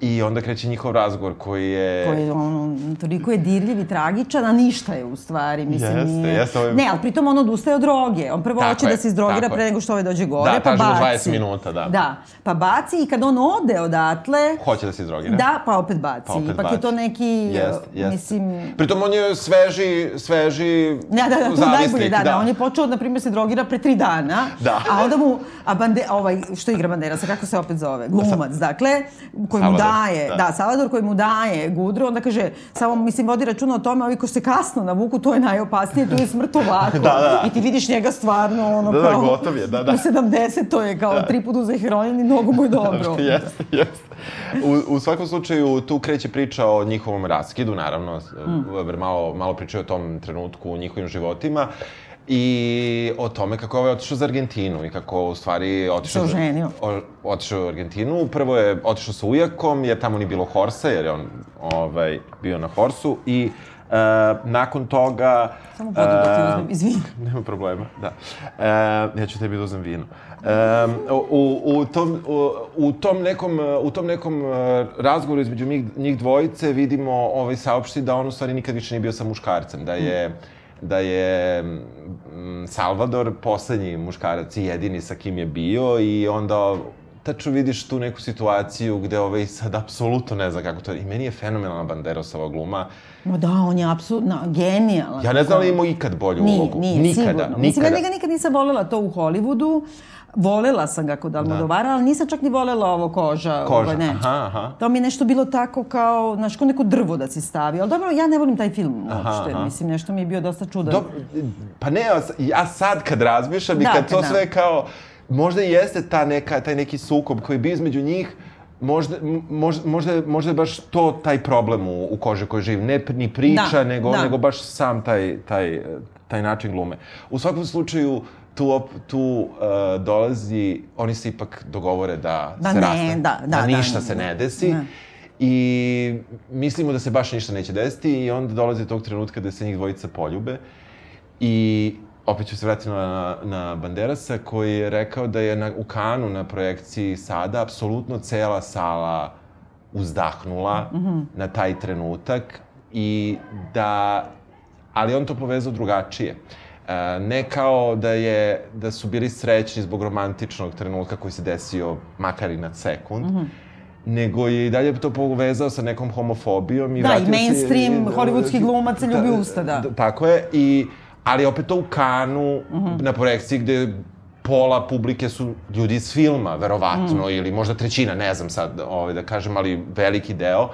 i onda kreće njihov razgovor koji je... koji je ono, toliko je dirljiv i tragičan, a ništa je u stvari. Mislim, Jeste, nije... jeste, ovo je- Ne, ali pritom on odustaje od droge. On prvo Tako hoće je, da se izdrogira pre nego što ovaj dođe gore, Da, pa traži mu baci. 20 minuta, da. Da, pa baci i kad on ode odatle, Hoće da se izdrogira. da, pa opet baci. Pa opet Ipak baci. je to neki, Jeste, jeste. mislim... Pritom on je sveži, sveži da, da, je zavisnik, najbolje, da, da, on je počeo, na primjer, se drogira pre tri dana, Da. a onda mu, a bande, ovaj, što igra Banderasa, kako se opet zove, glumac, dakle, koji mu daje, da. da. Salvador koji mu daje gudru, onda kaže, samo, mislim, vodi računa o tome, ovi ko se kasno navuku, to je najopasnije, to je smrt ovako. [laughs] Da, da. I ti vidiš njega stvarno, ono, Da, da, kao, gotov je, da, da. u 70, to je kao tri puta uze heroin i mnogo mu je dobro. [laughs] jeste, jeste. U, u svakom slučaju, tu kreće priča o njihovom raskidu, naravno, mm. malo, malo pričaju o tom trenutku u njihovim životima. I o tome kako je ovaj otišao za Argentinu i kako u stvari otišao... Se oženio. O, otišao u Argentinu. Prvo je otišao sa ujakom, jer tamo nije bilo horsa, jer je on ovaj, bio na horsu. I e, nakon toga... Samo vodu da ti e, uzmem, izvini. [laughs] Nema problema, da. E, ja ću tebi da uzem vino. E, u, u, tom, u, u tom nekom, u tom nekom e, razgovoru između njih, njih dvojice vidimo ovaj saopšti da on u stvari nikad više nije bio sa muškarcem, da je da je mm, Salvador poslednji muškarac i jedini sa kim je bio i onda tačno vidiš tu neku situaciju gde ovaj sad apsolutno ne zna kako to... I meni je fenomenalna Banderosova gluma. No da, on je apsolutno genijalan. Ja ne znam li je imao ikad bolju Nije, ulogu. nije, nikada, sigurno. nikada. Mislim, ja njega nikad nisam volela to u Hollywoodu. Volela sam ga kod Almodovara, ali nisam čak ni volela ovo koža. Da. Koža, ovaj, ne. aha, aha. To mi je nešto bilo tako kao, znaš, kao neko drvo da si stavio. Ali dobro, ja ne volim taj film Aha, uopšte. aha. Mislim, nešto mi je bio dosta čudan. Dobro, pa ne, ja sad kad razmišljam i Da, kad to da. sve kao, možda i jeste ta neka, taj neki sukob koji bio između njih, možda, možda, možda, možda je baš to taj problem u, u koži koji živi. Ne ni priča, Da, nego, da. nego baš sam taj, taj, taj način glume. U svakom slučaju, tu, op, tu uh, dolazi, oni se ipak dogovore da Da se ne, rastanu. da, da, da, ništa ne, se da. ne desi. Ne. I mislimo da se baš ništa neće desiti i onda dolazi tog trenutka da se njih dvojica poljube. I opet ću se vratiti na, na Banderasa koji je rekao da je na, u Kanu na projekciji sada apsolutno cela sala uzdahnula mm -hmm. na taj trenutak i da ali on to povezao drugačije. E, ne kao da je da su bili srećni zbog romantičnog trenutka koji se desio makar i na sekund, mm -hmm nego je i dalje to povezao sa nekom homofobijom. I Da, i vratio se- mainstream hollywoodski glumac se ljubi usta, da. Tako je, i, ali opet to u Kanu, Mhm. na projekciji gde pola publike su ljudi iz filma, verovatno, Mhm. ili možda trećina, ne znam sad ovaj, da kažem, ali veliki deo.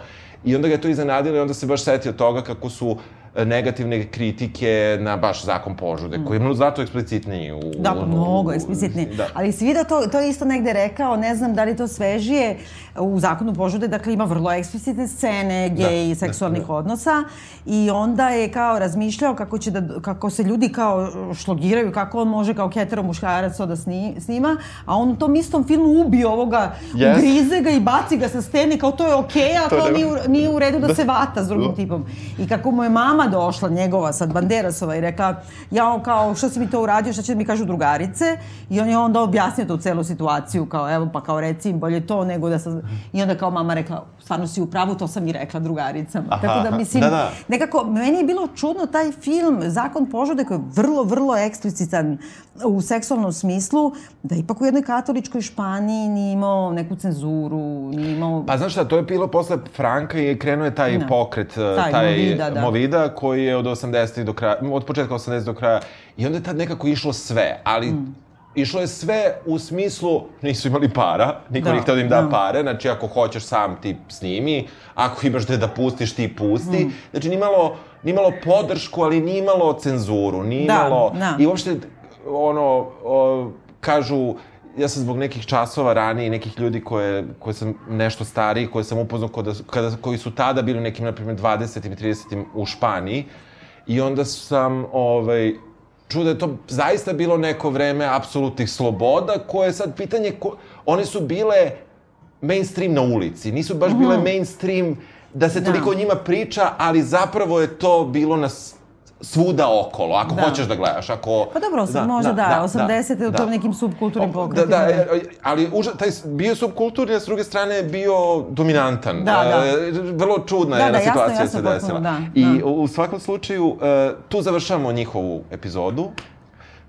I onda ga je to iznenadilo i onda se baš setio toga kako su e, negativne kritike na baš zakon požude, koji je zato eksplicitniji u... Da, pa mnogo eksplicitnije. Da. Ali si vidio to, to je isto negde rekao, ne znam da li to svežije, u zakonu požude, dakle ima vrlo eksplicitne scene gej Da, i seksualnih da. odnosa i onda je kao razmišljao kako, će da, kako se ljudi kao šlogiraju, kako on može kao hetero muškarac to da sni, snima, a on u tom istom filmu ubio ovoga, Yes. ugrize ga i baci ga sa stene, kao to je okej, okay, a To kao ne- nije, u- nije u redu da, se vata s drugim Da. tipom. I kako mu je mama došla, njegova sad Banderasova, i rekla, ja on kao, što si mi to uradio, šta će mi kažu drugarice? I on je onda objasnio tu celu situaciju, kao evo pa kao reci im bolje to nego da sam... I onda kao mama rekla, stvarno si u pravu, to sam i rekla drugaricama. Aha, Tako da mislim, Da, da. nekako, meni je bilo čudno taj film, Zakon požude, koji je vrlo, vrlo eksplicitan u seksualnom smislu, da ipak u jednoj katoličkoj Španiji nije imao neku cenzuru, nije imao... Pa znaš šta, to je bilo posle Franka i krenuo je taj Da. pokret, Taj taj, Movida, da. Movida, koji je od 80. do kraja, od početka 80. do kraja. I onda je tad nekako išlo sve, ali Mm. išlo je sve u smislu, nisu imali para, niko Da, nije htio da im da, da. pare, znači ako hoćeš sam ti snimi, ako imaš gde da pustiš ti pusti. Mm. Znači nije imalo, nije imalo podršku, ali nije imalo cenzuru, nije Da, da. I uopšte, ono, o, kažu, ja sam zbog nekih časova ranije i nekih ljudi koje, koje sam nešto stariji, koje sam upoznao kada, kada, koji su tada bili nekim, na primjer, 20. i 30. u Španiji. I onda sam, ovaj, čuo da je to zaista bilo neko vreme apsolutnih sloboda, koje je sad pitanje, ko, one su bile mainstream na ulici, nisu baš bile mainstream da se toliko o njima priča, ali zapravo je to bilo na svuda okolo, ako Da. hoćeš da gledaš, ako... Pa dobro, da, možda da, 80. u da. tom nekim subkulturnim O, pokretima. Da, da, ali uža, taj bio subkulturni, a s druge strane je bio dominantan. Da, da. E, vrlo čudna Da, jedna da, jasno, situacija jasno, se potpuno, desila. da, I da. u, svakom slučaju, tu završavamo njihovu epizodu.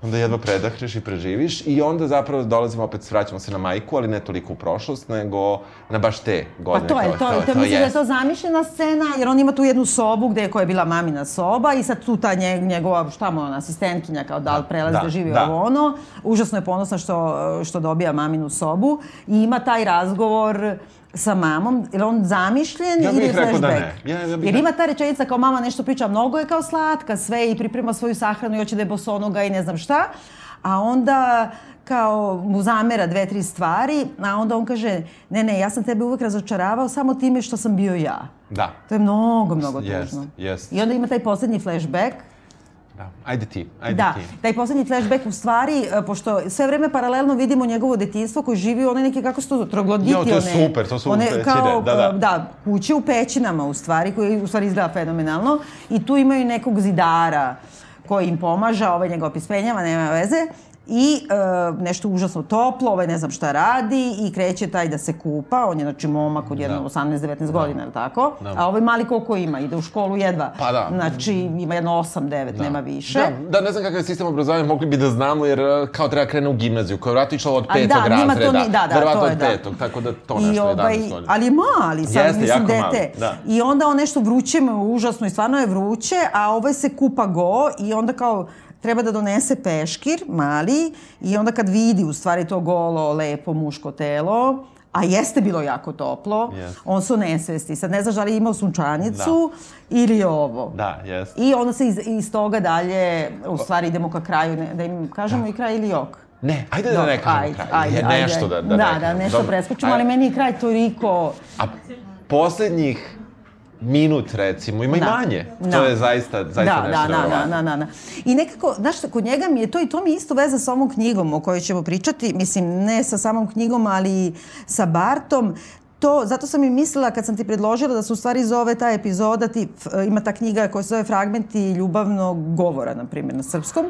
Onda jedva predahneš i preživiš i onda zapravo dolazimo opet, vraćamo se na majku, ali ne toliko u prošlost, nego na baš te Pa godine. to je, to, to, to, mislim da je to zamišljena scena, jer on ima tu jednu sobu gde je koja je bila mamina soba i sad tu ta nje, njegova, šta mu ona, asistentkinja kao da li prelazi da, da, živi da. ovo ono. Užasno je ponosna što, što dobija maminu sobu i ima taj razgovor sa mamom, jer on zamišljen Ja ili je da flashback. ne. Ja- ja bih jer ima ta rečenica kao mama nešto priča, mnogo je kao slatka sve i priprema svoju sahranu i hoće da je bosonoga i ne znam šta. A onda kao mu zamera dve, tri stvari, a onda on kaže, ne, ne, ja sam tebe uvek razočaravao samo time što sam bio ja. Da. To je mnogo, mnogo Jest, tužno. jest. I onda ima taj poslednji flashback, da. Ajde ti, ajde da, ti. taj poslednji flashback u stvari, e, pošto sve vreme paralelno vidimo njegovo detinjstvo koji živi u one neke, kako su to, trogloditi, Jo, to je one, super, to su one, pećine, kao, da, da. e, da, kuće u pećinama u stvari, koji u stvari izgleda fenomenalno i tu imaju nekog zidara koji im pomaže, ovaj njega opismenjava, nema veze. I e, nešto užasno toplo, ovaj ne znam šta radi i kreće taj da se kupa, on je znači momak od jedno Da. 18-19 godina, ili tako? Da. A ovaj mali koliko ima, ide u školu jedva. Pa da. Znači ima jedno 8-9, nema više. Da, da, ne znam kakav je sistem obrazovanja, mogli bi da znamo, jer e, kao treba krene u gimnaziju, koja je vratno išla od A petog da, njima to razreda. ni- da, da, verovatno to je od da. petog, tako da to I nešto, ovaj, 11 godina. ali je mali, sad Jeste, mislim jako mali, dete. da. I onda on nešto vruće mu je užasno i stvarno je vruće, a ovaj se kupa go i onda kao treba da donese peškir, mali, i onda kad vidi u stvari to golo, lepo muško telo, a jeste bilo jako toplo, Jeste. on su nesvesti. Sad ne znaš da li je imao sunčanicu ili ovo. Da, jeste. I onda se iz, iz toga dalje, u stvari idemo ka kraju, ne, da im kažemo i kraj ili jok. Ne, ajde da Dobro, ne kažemo ajde, kraj. ajde, nešto ajde. da, da, da, da, nešto Dobro. preskočimo, ali meni je kraj toliko... A poslednjih minut, recimo, ima i Da. manje. To Da. je zaista, zaista da, nešto da, da, da, da, da. I nekako, znaš kod njega mi je to i to mi isto veza sa ovom knjigom o kojoj ćemo pričati, mislim, ne sa samom knjigom, ali sa Bartom. To, zato sam i mislila kad sam ti predložila da se u stvari zove ta epizoda, ti, ima ta knjiga koja se zove Fragmenti ljubavnog govora, na primjer, na srpskom,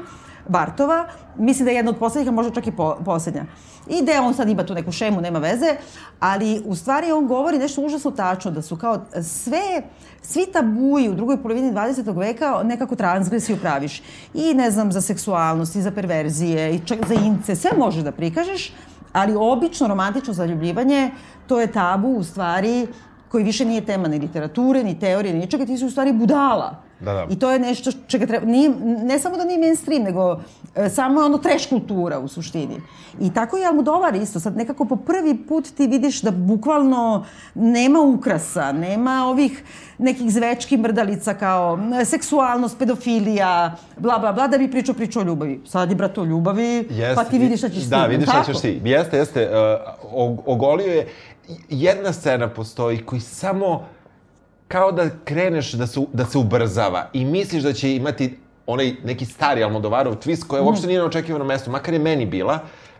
Bartova. Mislim da je jedna od poslednjih, a možda čak i po, poslednja. I da on sad ima tu neku šemu, nema veze, ali u stvari on govori nešto užasno tačno, da su kao sve, svi tabuji u drugoj polovini 20. veka nekako transgresiju praviš. I ne znam, za seksualnost, i za perverzije, i čak za ince, sve možeš da prikažeš, ali obično romantično zaljubljivanje, to je tabu u stvari koji više nije tema ni literature, ni teorije, ni ničega, ti si u stvari budala. Da, da. I to je nešto čega treba, nije, ne samo da nije mainstream, nego e, samo je ono trash kultura u suštini. I tako je Almodovar isto. Sad nekako po prvi put ti vidiš da bukvalno nema ukrasa, nema ovih nekih zvečki mrdalica kao seksualnost, pedofilija, bla, bla, bla, da bi pričao priču o ljubavi. Sad je, brato, o ljubavi, Jeste, pa ti vidiš šta ćeš Da, ti. vidiš šta ćeš ti. Jeste, jeste. Uh, ogolio je, jedna scena postoji koji samo kao da kreneš da se, da se ubrzava i misliš da će imati onaj neki stari Almodovarov twist koja uopšte nije na očekivanom mestu, makar je meni bila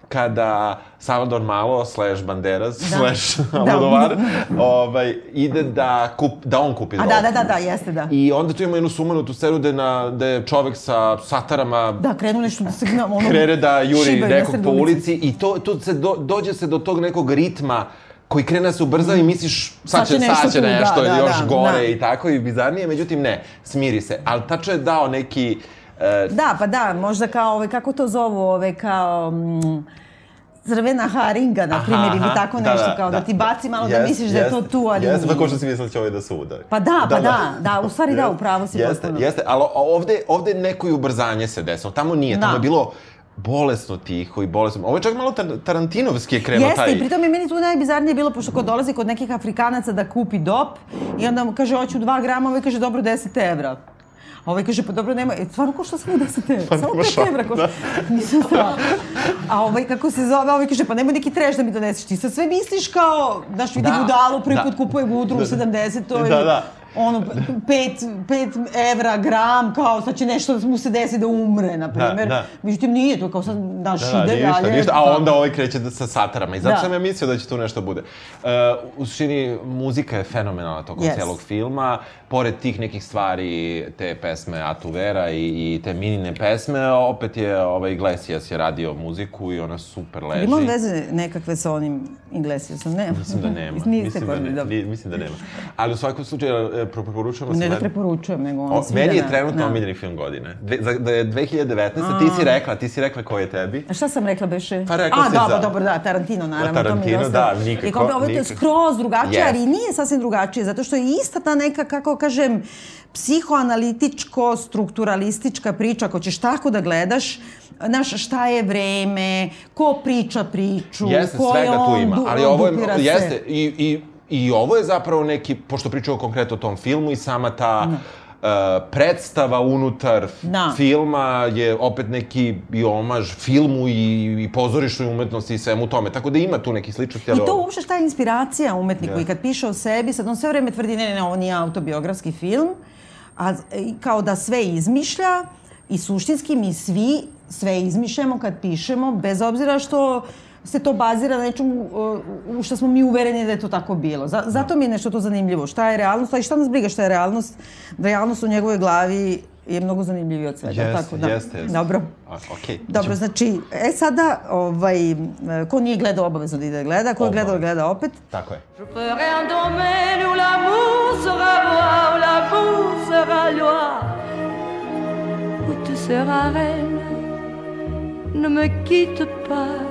kada Salvador Malo slash Banderas Da. slash Da. Almodovar ovaj, ide da, kup, da on kupi A da, da, da, da, jeste, da. I onda tu ima jednu sumanutu scenu da je, na, da je čovek sa satarama Da, krenu nešto da se ono, krene da juri nekog nasred po ulici i to, to se do, dođe se do tog nekog ritma koji krene da se ubrzava i misliš sad će, sad će tu, nešto da, da, još da, gore da. i tako i bizarnije, međutim ne, smiri se. Ali tačno je dao neki... e, Da, pa da, možda kao ove, kako to zovu, ove kao... Mm, crvena haringa, na primjer, ili tako nešto, kao da, ti baci malo da Jest, misliš da je to tu, ali Jeste, pa ko što si mislila da će ovaj da se udari. Pa da, pa da, da, u stvari da, Jeste, u pravu si Jeste, potpuno. jeste, ali ovde, ovde neko i ubrzanje se desilo. Tamo nije, tamo Da. je bilo bolesno tiho i bolesno. Ovo je čak malo tar Tarantinovski je krenuo Jeste, taj... i pritom je meni tu najbizarnije bilo, pošto kod dolazi kod nekih Afrikanaca da kupi dop i onda mu kaže, hoću 2 grama, ovaj kaže, dobro, 10 evra. A ovaj kaže, pa dobro, nema, e, stvarno košta samo 10 evra, Pa samo nema 5 šok, evra košta. [laughs] Nisam znala. A ovaj, kako se zove, ovaj kaže, pa nemoj neki treš da mi doneseš, ti sad sve misliš kao, znaš, vidi Da, budalu, prvi da. put kupuje gudru u Da. 70 Da, da. Ono, 5, 5 evra gram, kao sad će nešto da mu se desi da umre, na primjer. da. Međutim, nije to, kao sad naš Da, da, ide nije ništa, dalje. ništa, a pa- onda ovaj kreće da, sa satarama. I zato Da. sam ja mislio da će tu nešto bude. Uh, u suštini, muzika je fenomenalna tokom Yes. celog filma. Pored tih nekih stvari, te pesme Atuvera i, i te minine pesme, opet je ovaj Iglesias je radio muziku i ona super leži. Ima on veze nekakve sa onim Iglesiasom? Nema. Mislim da nema. [laughs] Niste mislim, da ne, dobro. mislim da nema. Ali u svakom slučaju, e, preporučujemo se... Ne da preporučujem, nego ono O, da meni je na- trenutno da. omiljeni film godine. Dve, za, da je 2019. Ti si rekla, ti si rekla ko je tebi. A šta sam rekla beše? Pa rekla A, si da, za- dobro, da, Tarantino, naravno. mi je Tarantino, da, nikako, I kao, ovo je skroz drugačije, Yes. ali nije sasvim drugačije, zato što je ista ta neka, kako kažem, psihoanalitičko, strukturalistička priča, ako ćeš tako da gledaš, Znaš, šta je vreme, ko priča priču, Jeste, ko je svega tu on, ima, ali ovo je, jeste, i, i, i ovo je zapravo neki, pošto pričamo konkretno o tom filmu i sama ta uh, predstava unutar Da. filma je opet neki i omaž filmu i, i pozorišnoj umetnosti i svemu tome, tako da ima tu neki sličnosti, I to uopšte šta je inspiracija umetniku Da. i kad piše o sebi, sad on sve vreme tvrdi ne, ne, ne, ovo nije autobiografski film, a kao da sve izmišlja i suštinski mi svi sve izmišljamo kad pišemo, bez obzira što se to bazira na nečemu uh, u što smo mi uvereni da je to tako bilo. Za, zato mi je nešto to zanimljivo. Šta je realnost, a i šta nas briga šta je realnost? Da realnost u njegovoj glavi je mnogo zanimljiviji od svega. Jeste, tako, da. jeste, jeste. Dobro. A, okej. Dobro, znači, e sada, ovaj, ko nije gledao obavezno da ide da gleda, ko je gledao, gleda opet. Tako je. Je ferai un domaine où l'amour sera roi, où l'amour sera loi, où tu seras reine. Ne me quitte pas,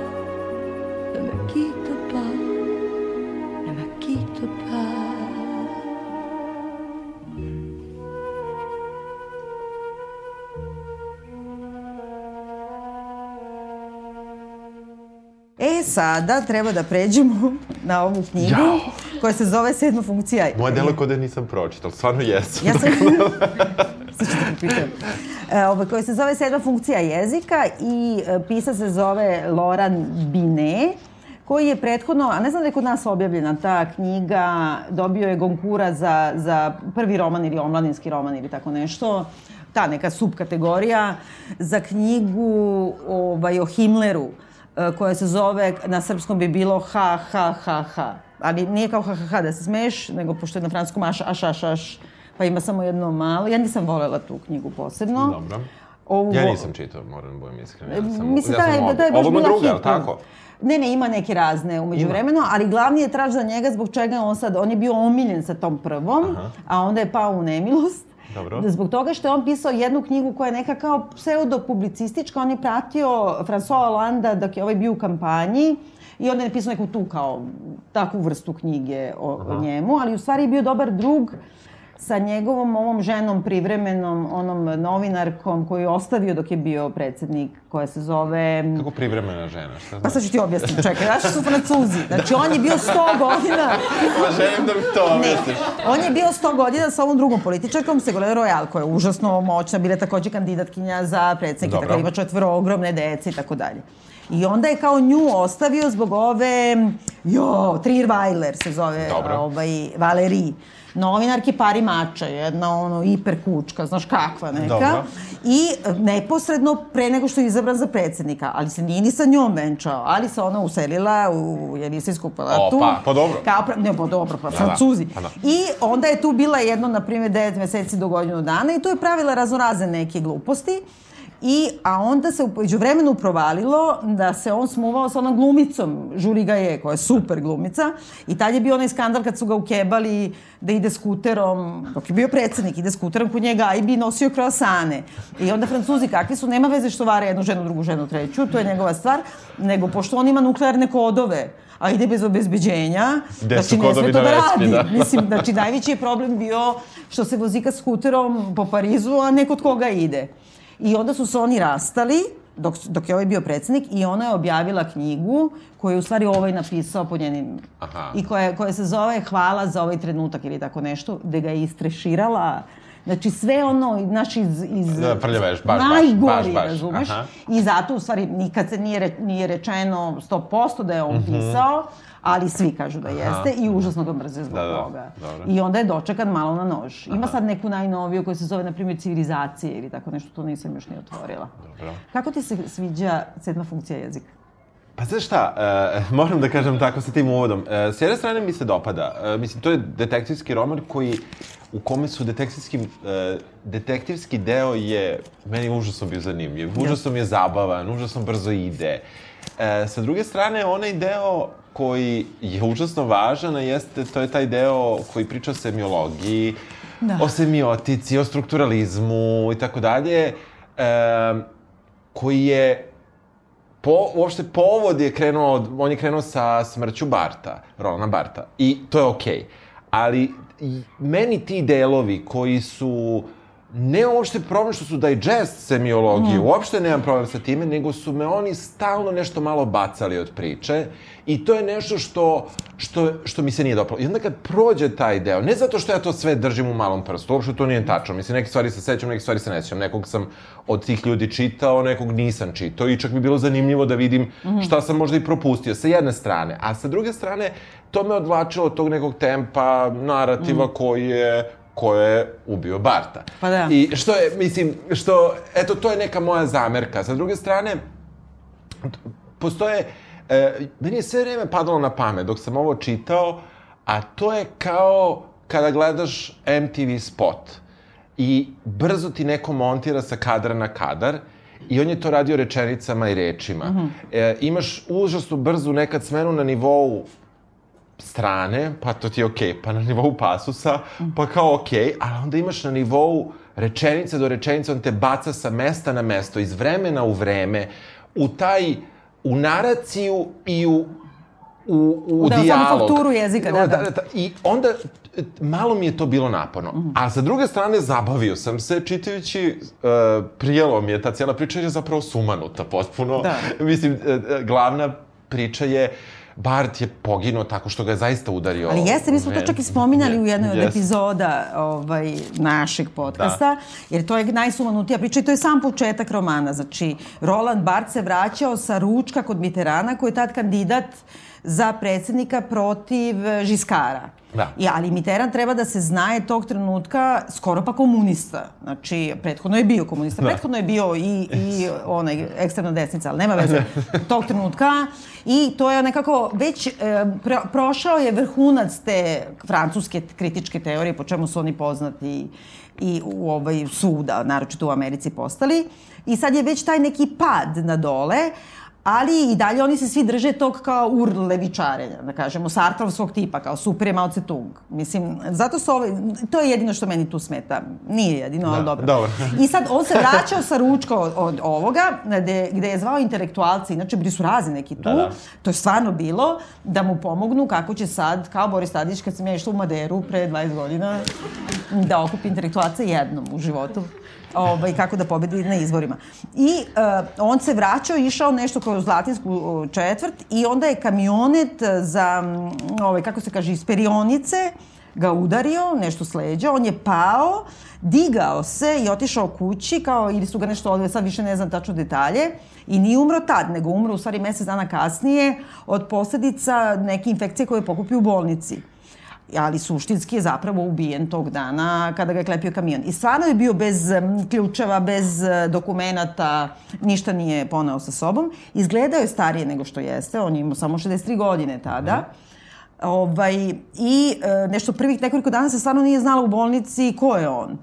sada treba da pređemo na ovu knjigu Jao. koja se zove Sedma funkcija. Moje delo kod da nisam pročitao, stvarno jesu. Ja sam... Sad ću te. E, ovaj, koja se zove Sedma funkcija jezika i e, pisa se zove Loran Binet koji je prethodno, a ne znam da je kod nas objavljena ta knjiga, dobio je Gonkura za, za prvi roman ili omladinski roman ili tako nešto, ta neka subkategorija, za knjigu ovaj, o Himmleru, e, koja se zove, na srpskom bi bilo ha, ha, ha, ha. Ali nije kao ha, ha, ha da se smeješ, nego pošto je na francuskom aš, aš, aš, aš, pa ima samo jedno malo. Ja nisam volela tu knjigu posebno. Dobro. Ovu, Ja nisam čitao, moram da budem iskren. Ja sam, Mislim, ja da, sam je, da je baš bila druga, hitna. tako? Ne, ne, ima neke razne umeđu vremenu, ali glavni je traž za njega zbog čega on sad, on je bio omiljen sa tom prvom, Aha. a onda je pao u nemilost. Dobro. Zbog toga što je on pisao jednu knjigu koja je neka kao pseudopublicistička, on je pratio François Hollanda dok je ovaj bio u kampanji i onda je napisao neku tu kao takvu vrstu knjige o, o njemu, ali u stvari je bio dobar drug sa njegovom ovom ženom privremenom, onom novinarkom koju je ostavio dok je bio predsednik, koja se zove... Kako privremena žena, šta Pa znači? sad ću ti objasniti, čekaj, naši su [laughs] francuzi. Znači, on je bio 100 godina... Pa želim da mi to Ne, objasniš. on je bio 100 godina sa ovom drugom političarkom, Segolene Royal, koja je užasno moćna, bila je takođe kandidatkinja za predsednika, tako da ima četvero ogromne dece i tako dalje. I onda je kao nju ostavio zbog ove, jo, Trierweiler se zove, Dobro. ovaj, Valerij. Novinarki Pari Mača, jedna ono hiperkučka, znaš kakva neka. Dobro. I e, neposredno pre nego što je izabran za predsednika, ali se nije ni sa njom venčao, ali se ona uselila u Jelisejsku palatu. Opa, pa dobro. Kao, pra- ne, pa dobro, pa da, francuzi. pa da. I onda je tu bila jedno, na primjer, 9 meseci do godinu dana i tu je pravila raznorazne neke gluposti. I, a onda se umeđu vremenu provalilo da se on smuvao sa onom glumicom, Žuri Gaje, koja je super glumica. I tad je bio onaj skandal kad su ga ukebali da ide skuterom, dok je bio predsednik, ide skuterom kod njega, a i bi nosio kroasane. I onda Francuzi kakvi su, nema veze što vare jednu ženu, drugu ženu, treću, to je njegova stvar, nego pošto on ima nuklearne kodove, a ide bez obezbeđenja, Gde znači ne sme to da radi. da. Mislim, znači najveći je problem bio što se vozika skuterom po Parizu, a ne kod koga ide. I onda su se oni rastali, dok, dok je ovaj bio predsednik, i ona je objavila knjigu koju je u stvari ovaj napisao po njenim... Aha. I koja, koja se zove Hvala za ovaj trenutak ili tako nešto, gde ga je istreširala Znači sve ono, znaš, iz... iz Da, prljaveš, baš, najgori, baš, baš, razumeš? aha. I zato, u stvari, nikad se nije, re, nije rečeno 100% da je on pisao, ali svi kažu da jeste i užasno ga mrze zbog Da, da, toga. dobro. I onda je dočekan malo na nož. Ima sad neku najnoviju koja se zove, na primjer, civilizacije ili tako nešto, to nisam još ni otvorila. Dobro. Kako ti se sviđa sedma funkcija jezika? Pa znaš šta, uh, moram da kažem tako sa tim uvodom. Uh, s jedne strane mi se dopada. Uh, mislim, to je detektivski roman koji, u kome su detektivski, uh, detektivski deo je meni užasno bio zanimljiv. Užasno mi je zabavan, užasno brzo ide. Uh, sa druge strane, onaj deo koji je užasno važan, a jeste, to je taj deo koji priča o semiologiji, Da. o semiotici, o strukturalizmu i tako dalje, koji je po, uopšte povod je krenuo, od- on je krenuo sa smrću Barta, Rolana Barta. I to je okej. Okay. Ali meni ti delovi koji su ne uopšte problem što su digest semiologije, mm. uopšte nemam problem sa time, nego su me oni stalno nešto malo bacali od priče i to je nešto što, što, što mi se nije dopalo. I onda kad prođe taj deo, ne zato što ja to sve držim u malom prstu, uopšte to nije tačno. Mislim, neke stvari se sećam, neke stvari se ne sećam. Nekog sam od tih ljudi čitao, nekog nisam čitao i čak bi bilo zanimljivo da vidim šta sam možda i propustio, sa jedne strane. A sa druge strane, to me odvlačilo od tog nekog tempa, narativa koji je ko je ubio Barta. Pa da. I što je, mislim, što, eto, to je neka moja zamerka. Sa druge strane, postoje, e, meni je sve vreme padalo na pamet dok sam ovo čitao, a to je kao kada gledaš MTV spot. i brzo ti neko montira sa kadra na kadar i on je to radio rečenicama i rečima. Mm -hmm. e, imaš užasno brzu nekad smenu na nivou strane, pa to ti je okej, okay. pa na nivou pasusa, pa kao okej, okay, ali onda imaš na nivou rečenice do rečenice, on te baca sa mesta na mesto, iz vremena u vreme, u taj, u naraciju i u u, u da, dijalog. Da, fakturu jezika, da, da. da, da. I onda, malo mi je to bilo naporno. Mm. A sa druge strane, zabavio sam se čitajući, uh, prijelo mi je ta cijela priča je zapravo sumanuta potpuno. Da. Mislim, uh, glavna priča je uh, Bart je poginuo tako što ga je zaista udario. Ali jeste, mi smo to čak i spominjali u jednoj od yes. epizoda ovaj, našeg podcasta, da. jer to je najsumanutija priča i to je sam početak romana. Znači, Roland Bart se vraćao sa ručka kod Mitterana, koji je tad kandidat za predsednika protiv Žiskara. Da. I, ali Mitterrand treba da se znaje tog trenutka skoro pa komunista. Znači, prethodno je bio komunista, da. prethodno je bio i, i onaj ekstremna desnica, ali nema veze [laughs] tog trenutka. I to je nekako već e, pro, prošao je vrhunac te francuske kritičke teorije, po čemu su oni poznati i u ovaj suda, naročito u Americi postali. I sad je već taj neki pad na dole, ali i dalje oni se svi drže tog kao urlevičarenja, da kažemo, Sartrovskog tipa, kao super je Mao Tse Tung. Mislim, zato su ove, to je jedino što meni tu smeta. Nije jedino, da, ali dobro. dobro. I sad on se vraćao sa ručka od, od ovoga, gde, gde je zvao intelektualci, inače bili su razni neki tu, da, da. to je stvarno bilo, da mu pomognu kako će sad, kao Boris Tadić, kad sam ja išla u Maderu pre 20 godina, da okupi intelektualce jednom u životu ovaj, kako da pobedi na izborima. I uh, on se vraćao, išao nešto kao u Zlatinsku četvrt i onda je kamionet za, ovaj, kako se kaže, iz perionice ga udario, nešto sleđa, on je pao, digao se i otišao kući, kao, ili su ga nešto odve, sad više ne znam tačno detalje, i nije umro tad, nego umro u stvari mesec dana kasnije od posledica neke infekcije koje je pokupio u bolnici ali suštinski je zapravo ubijen tog dana kada ga je klepio kamion. I stvarno je bio bez ključeva, bez e, dokumentata, ništa nije poneo sa sobom. Izgledao je starije nego što jeste, on je imao samo 63 godine tada. Mm. Ovaj, I e, nešto prvih nekoliko dana se stvarno nije znala u bolnici ko je on.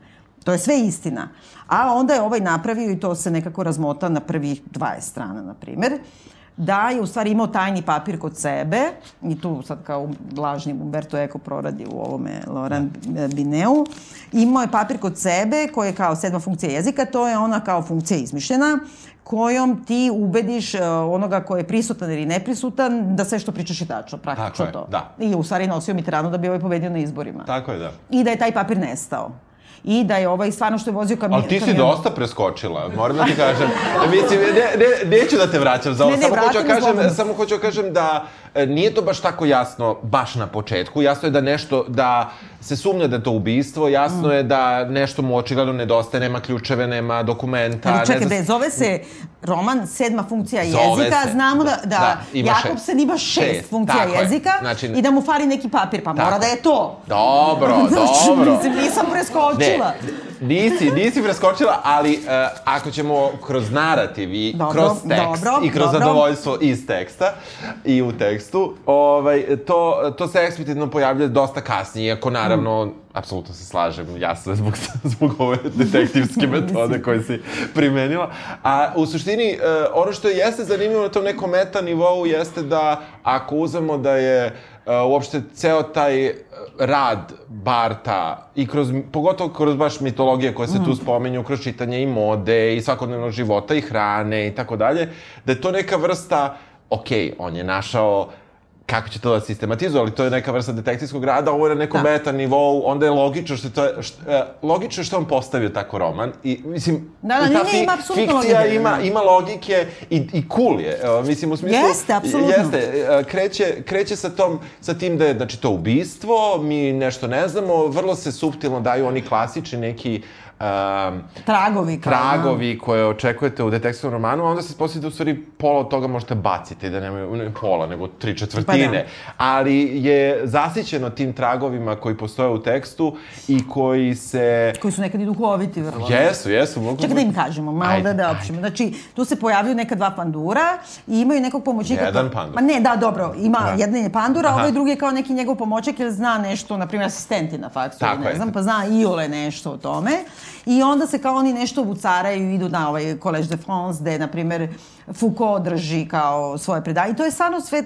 To je sve istina. A onda je ovaj napravio i to se nekako razmota na prvih 20 strana, na primer da je u stvari imao tajni papir kod sebe i tu sad kao lažni Umberto Eco proradi u ovome Laurent Bineu. Imao je papir kod sebe koji je kao sedma funkcija jezika, to je ona kao funkcija izmišljena kojom ti ubediš uh, onoga ko je prisutan ili neprisutan da sve što pričaš je tačno, praktično Tako je, to. Da. I u stvari nosio Mitterrandu da bi ovaj pobedio na izborima. Tako je, da. I da je taj papir nestao i da je ovaj stvarno što je vozio kamion. Ali ti si dosta preskočila, moram da ti kažem. Mislim, ne, ne, neću da te vraćam za ovo, ne, ne, samo, hoću da kažem, samo hoću da kažem da e, nije to baš tako jasno baš na početku. Jasno je da nešto, da se sumnja da je to ubistvo, jasno mm. je da nešto mu očigledno nedostaje, nema ključeve, nema dokumenta. Ali čekaj, ne zna... zove se roman sedma funkcija zove jezika, se, znamo da, da, da Jakobsen ima šest, šest funkcija jezika znači, i da mu fali neki papir, pa tako. mora da je to. Dobro, [laughs] znači, dobro. Mislim, nisam preskočila. Ne, nisi, nisi preskočila, ali uh, ako ćemo kroz narativ i dobro, kroz tekst dobro, i kroz dobro. zadovoljstvo iz teksta i u tekstu, ovaj, to, to se eksplicitno pojavlja dosta kasnije, iako naravno, mm. apsolutno se slažem, jasno zbog, [laughs] zbog ove detektivske [laughs] metode koje si primenila. A u suštini, uh, ono što jeste zanimljivo na tom nekom meta nivou jeste da ako uzemo da je uh, uopšte ceo taj rad Barta i kroz, pogotovo kroz baš mitologije koje se mm. tu spomenju, kroz čitanje i mode i svakodnevnog života i hrane i tako dalje, da je to neka vrsta, ok, on je našao kako će to da sistematizuje, ali to je neka vrsta detektivskog rada, ovo je na nekom da. meta nivou, onda je logično što je to, što, uh, logično što on postavio tako roman i mislim da, da, ta fi, ima fikcija logike, ima, da. ima logike i, i cool je, uh, mislim u smislu jeste, apsolutno. Jeste, uh, kreće, kreće sa tom, sa tim da je znači to ubistvo, mi nešto ne znamo, vrlo se suptilno daju oni klasični neki um, Tragovi kao, da. tragovi koje očekujete u detektivnom romanu, a onda se sposlije da u stvari pola od toga možete baciti, da nema ne pola, nego tri četvrtine. Pa da. Ali je zasićeno tim tragovima koji postoje u tekstu i koji se... Koji su nekad i duhoviti, vrlo. Jesu, jesu. Mogu... Čekaj da im kažemo, malo Ajde, da da općemo. Znači, tu se pojavljuju neka dva pandura i imaju nekog pomoćnika. Jedan pandur. Ma ne, da, dobro, ima Da. jedan je pandur, a ovaj drugi je kao neki njegov pomoćnik jer zna nešto, na primjer asistenti na faksu, ne znam, pa zna Iole nešto o tome. I onda se kao oni nešto vucaraju i idu na ovaj Collège de France, gde, na primjer, Foucault drži kao svoje predaje. I to je stvarno sve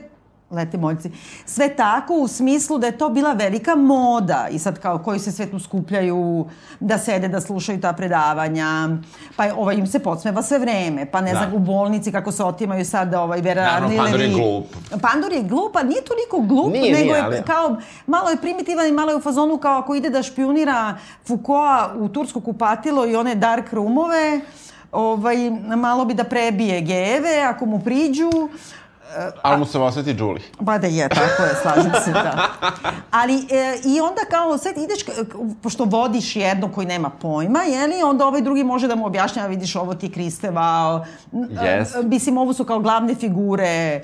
lete moljci. Sve tako u smislu da je to bila velika moda i sad kao koji se sve tu skupljaju da sede, da slušaju ta predavanja, pa je, ovaj, im se podsmeva sve vreme, pa ne Da. znam u bolnici kako se otimaju sad ovaj Vera Naravno. Pandur je glup. Pandur je glup, a nije toliko glup, Nije, nego nije, je ali- kao, malo je primitivan i malo je u fazonu kao ako ide da špionira Foucaulta u tursko kupatilo i one dark roomove, ovaj, malo bi da prebije gejeve ako mu priđu, Ali mu se osveti Julie. Pa da je, tako je, slažem se, da. Ali e, i onda kao sad ideš, pošto vodiš jedno koji nema pojma, jeli, onda ovaj drugi može da mu objašnjava, vidiš ovo ti Kristeva, Yes. mislim, ovo su kao glavne figure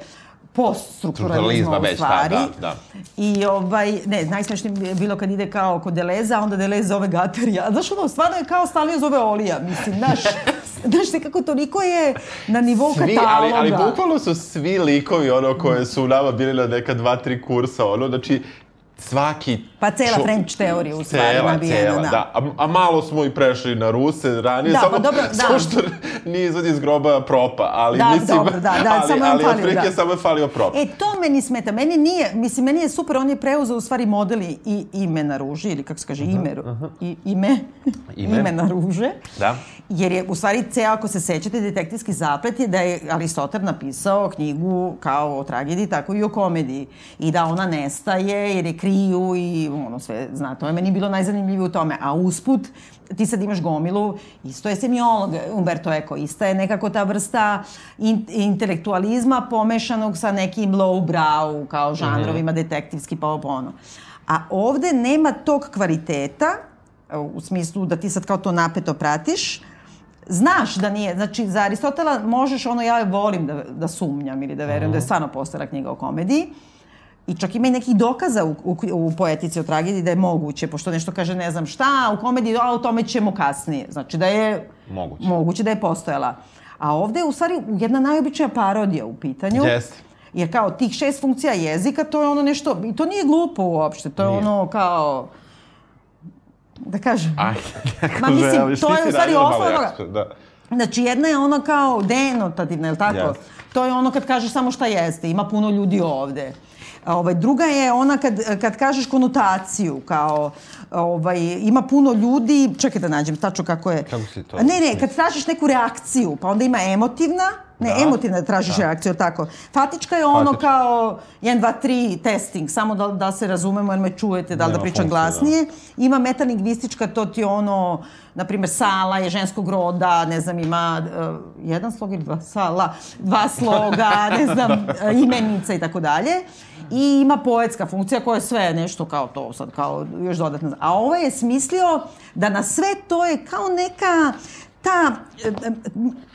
poststrukturalizma Strukturalizma u da, stvari. da, da. I ovaj, ne, najsmešnije je bilo kad ide kao kod Deleza, a onda Delez zove Gaterija. Znaš, ono, stvarno je kao Stalio zove Olija, mislim, znaš, [laughs] znaš, nekako toliko je na nivou Svi, kataloga. ali, ali bukvalno su svi likovi ono koje su nama bili na neka dva, tri kursa, ono, znači svaki... Pa cela čo- French teorija u stvari Cela, nabijena, cela, da. da. A, a malo smo i prešli na Ruse ranije, Da, samo, pa dobro, [laughs] da. samo što nije izvod iz groba propa, ali Da, mislim... dobro, da, da, [laughs] ali, samo je ali falio, da. samo je falio prop. E, to meni smeta. Meni nije, mislim, meni je super, on je preuzeo u stvari model i- ime na ruži, ili kako se kaže, ime, i, ime, Ime. [laughs] ime na ruže. Da. Jer je, u stvari, ceo, ako se sećate, detektivski zaplet je da je Aristotel napisao knjigu kao o tragediji, tako i o komediji. I da ona nestaje, jer je kriju i ono sve, zna, to je meni bilo najzanimljivije u tome. A usput, ti sad imaš gomilu, isto je semiolog Umberto Eco, ista je nekako ta vrsta in, intelektualizma pomešanog sa nekim low brow, kao žanrovima, detektivski pa ovo pa ono. A ovde nema tog kvaliteta, u smislu da ti sad kao to napeto pratiš, znaš da nije, znači za Aristotela možeš ono, ja volim da, da sumnjam ili da verujem da je stvarno postala knjiga o komediji, I čak ima i nekih dokaza u, u, u poetici o tragediji da je moguće, pošto nešto kaže ne znam šta, u komediji, a o tome ćemo kasnije. Znači da je Moguće. moguće da je postojala. A ovde je u stvari jedna najobičnija parodija u pitanju. Jeste. Jer kao tih šest funkcija jezika, to je ono nešto, i to nije glupo uopšte, to je Nije. ono kao, da kažem, neko [laughs] Ma, mislim, želiš, to je u stvari osnova Da. Znači, jedna je ono kao denotativna, je li tako? Jeste. To je ono kad kažeš samo šta jeste, ima puno ljudi ovde. Ovaj, druga je ona kad, kad kažeš konotaciju, kao ovaj, ima puno ljudi, čekaj da nađem tačno kako je. Kako si to? Ne, ne, kad tražiš neku reakciju, pa onda ima emotivna, ne, Da. emotivna da tražiš reakciju, jel tako. Fatička je ono Fatička. kao 1, 2, 3 testing, samo da, da se razumemo, jer me čujete, da li da pričam funkcije, da. glasnije. Ima metalingvistička, to ti ono, na primjer, sala je ženskog roda, ne znam, ima uh, jedan slog ili dva sala, dva sloga, ne znam, [laughs] imenica i tako dalje. I ima poetska funkcija koja je sve nešto kao to sad, kao još dodatno. A ovo je smislio da na sve to je kao neka ta,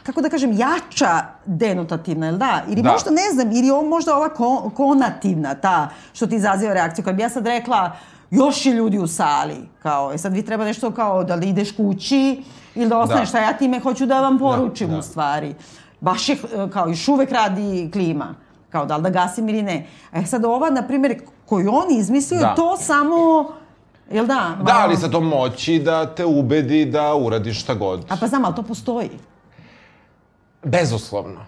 kako da kažem, jača denotativna, jel da? Ili Da. možda, ne znam, ili ovo možda ova ko, konativna, ta što ti izaziva reakciju. Kad bi ja sad rekla, još je ljudi u sali, kao, e sad vi treba nešto kao da li ideš kući ili da ostaneš, Da. šta ja time hoću da vam poručim da. u stvari. Baš je, e, kao, još uvek radi klima. Kao, da li da gasim ili ne. E sad ova, na primjer, koju on izmislio, Da. to samo, jel da? Da, malo- ali sa to moći da te ubedi da uradiš šta god. A pa znam, ali to postoji. Bezuslovno.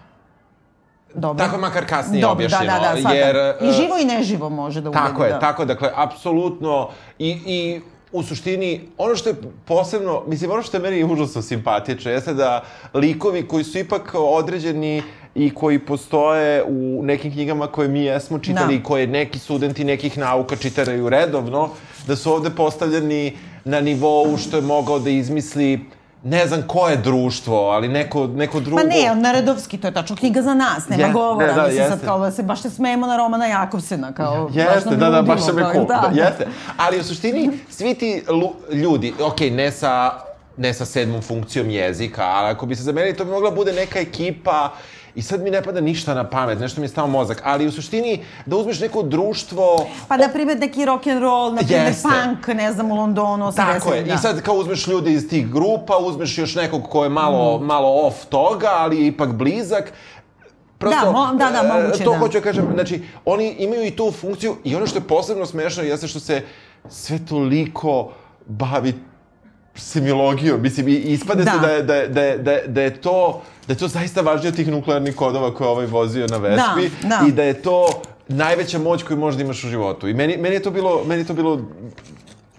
Dobro. Tako makar kasnije Dobro, objašnjeno. Da, da, da, jer, I e, živo i neživo može da ubedi. Tako je, da. tako dakle, apsolutno, i, i u suštini, ono što je posebno, mislim, ono što je meni užasno simpatično, jeste da likovi koji su ipak određeni i koji postoje u nekim knjigama koje mi jesmo čitali Da. i koje neki studenti nekih nauka čitaju redovno, da su ovde postavljeni na nivou što je mogao da izmisli ne znam koje društvo, ali neko, neko drugo... Ma ne, Naredovski, to je tačno knjiga za nas, nema Je- govora. ne, da, mislim sad jeste. kao da se baš se smejemo na Romana Jakovsena, kao baš Jeste, nam da, da, baš sam je cool. Da, Da, jeste. Ali u suštini, svi ti ljudi, ok, ne sa ne sa sedmom funkcijom jezika, ali ako bi se zamenili, to bi mogla bude neka ekipa I sad mi ne pada ništa na pamet, nešto mi je stao mozak, ali u suštini da uzmeš neko društvo... Pa, na primjer, neki rock and roll, na primjer, punk, ne znam, u Londonu, 80. Tako je, da. i sad kao uzmeš ljude iz tih grupa, uzmeš još nekog ko je malo, malo off toga, ali je ipak blizak, Prosto, Da, mo- da, da, e, moguće, To da. hoću da kažem, znači, oni imaju i tu funkciju i ono što je posebno smešno jeste što se sve toliko bavi semiologijom. Mislim, ispade Da. se da je, da, je, da, je, da, je, da je to da je to zaista važnije od tih nuklearnih kodova koje je ovaj vozio na Vespi da. i da je to najveća moć koju možda imaš u životu. I meni, meni je to bilo, meni je to bilo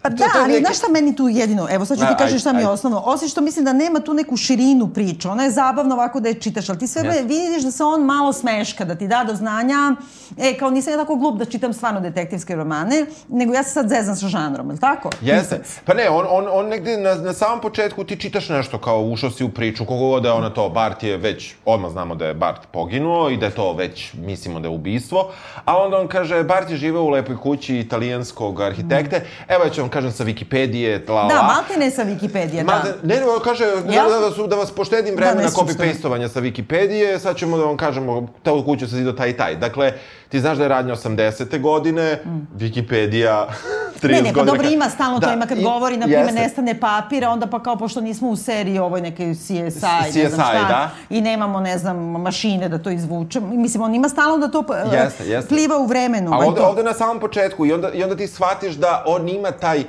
Pa da, ali neki- znaš šta meni tu jedino, evo sad ću ti kažem šta mi je osnovno, osim što mislim da nema tu neku širinu priče, ona je zabavna ovako da je čitaš, ali ti sve Jeste. vidiš da se on malo smeška, da ti da do znanja, e, kao nisam ja tako glup da čitam stvarno detektivske romane, nego ja se sad zezam sa žanrom, je li tako? Jeste. Pa ne, on, on, on negde na, na samom početku ti čitaš nešto kao ušao si u priču, kogo da je ona to, Bart je već, odmah znamo da je Bart poginuo i da je to već, mislimo da je ubistvo, a onda on kaže, Bart je živeo u lepoj kući italijanskog arhitekte, evo ja ću vam kažem sa Wikipedije, la la. Da, malte ne sa Wikipedije, Ma, da. ne, ne, on kaže da, Jel? da, da, su, da vas poštedim Da, vremena da, copy-pastovanja sa Wikipedije, sad ćemo da vam kažemo, ta kuću se zidao taj i taj. Dakle, ti znaš da je radnja 80. godine, Wikipedija 30 [laughs] Mm. Ne, ne, pa dobro, ima stalno to, ima kad i- govori, na primjer, nestane papira, onda pa kao, pošto nismo u seriji ovoj neke CSI, ne CSI, znam šta, da. i nemamo, ne znam, mašine da to izvučemo. Mislim, on ima stalno da to uh, Jeste, jeste. pliva u vremenu. A ovde, to. ovde na samom početku i onda, i onda ti shvatiš da on ima taj...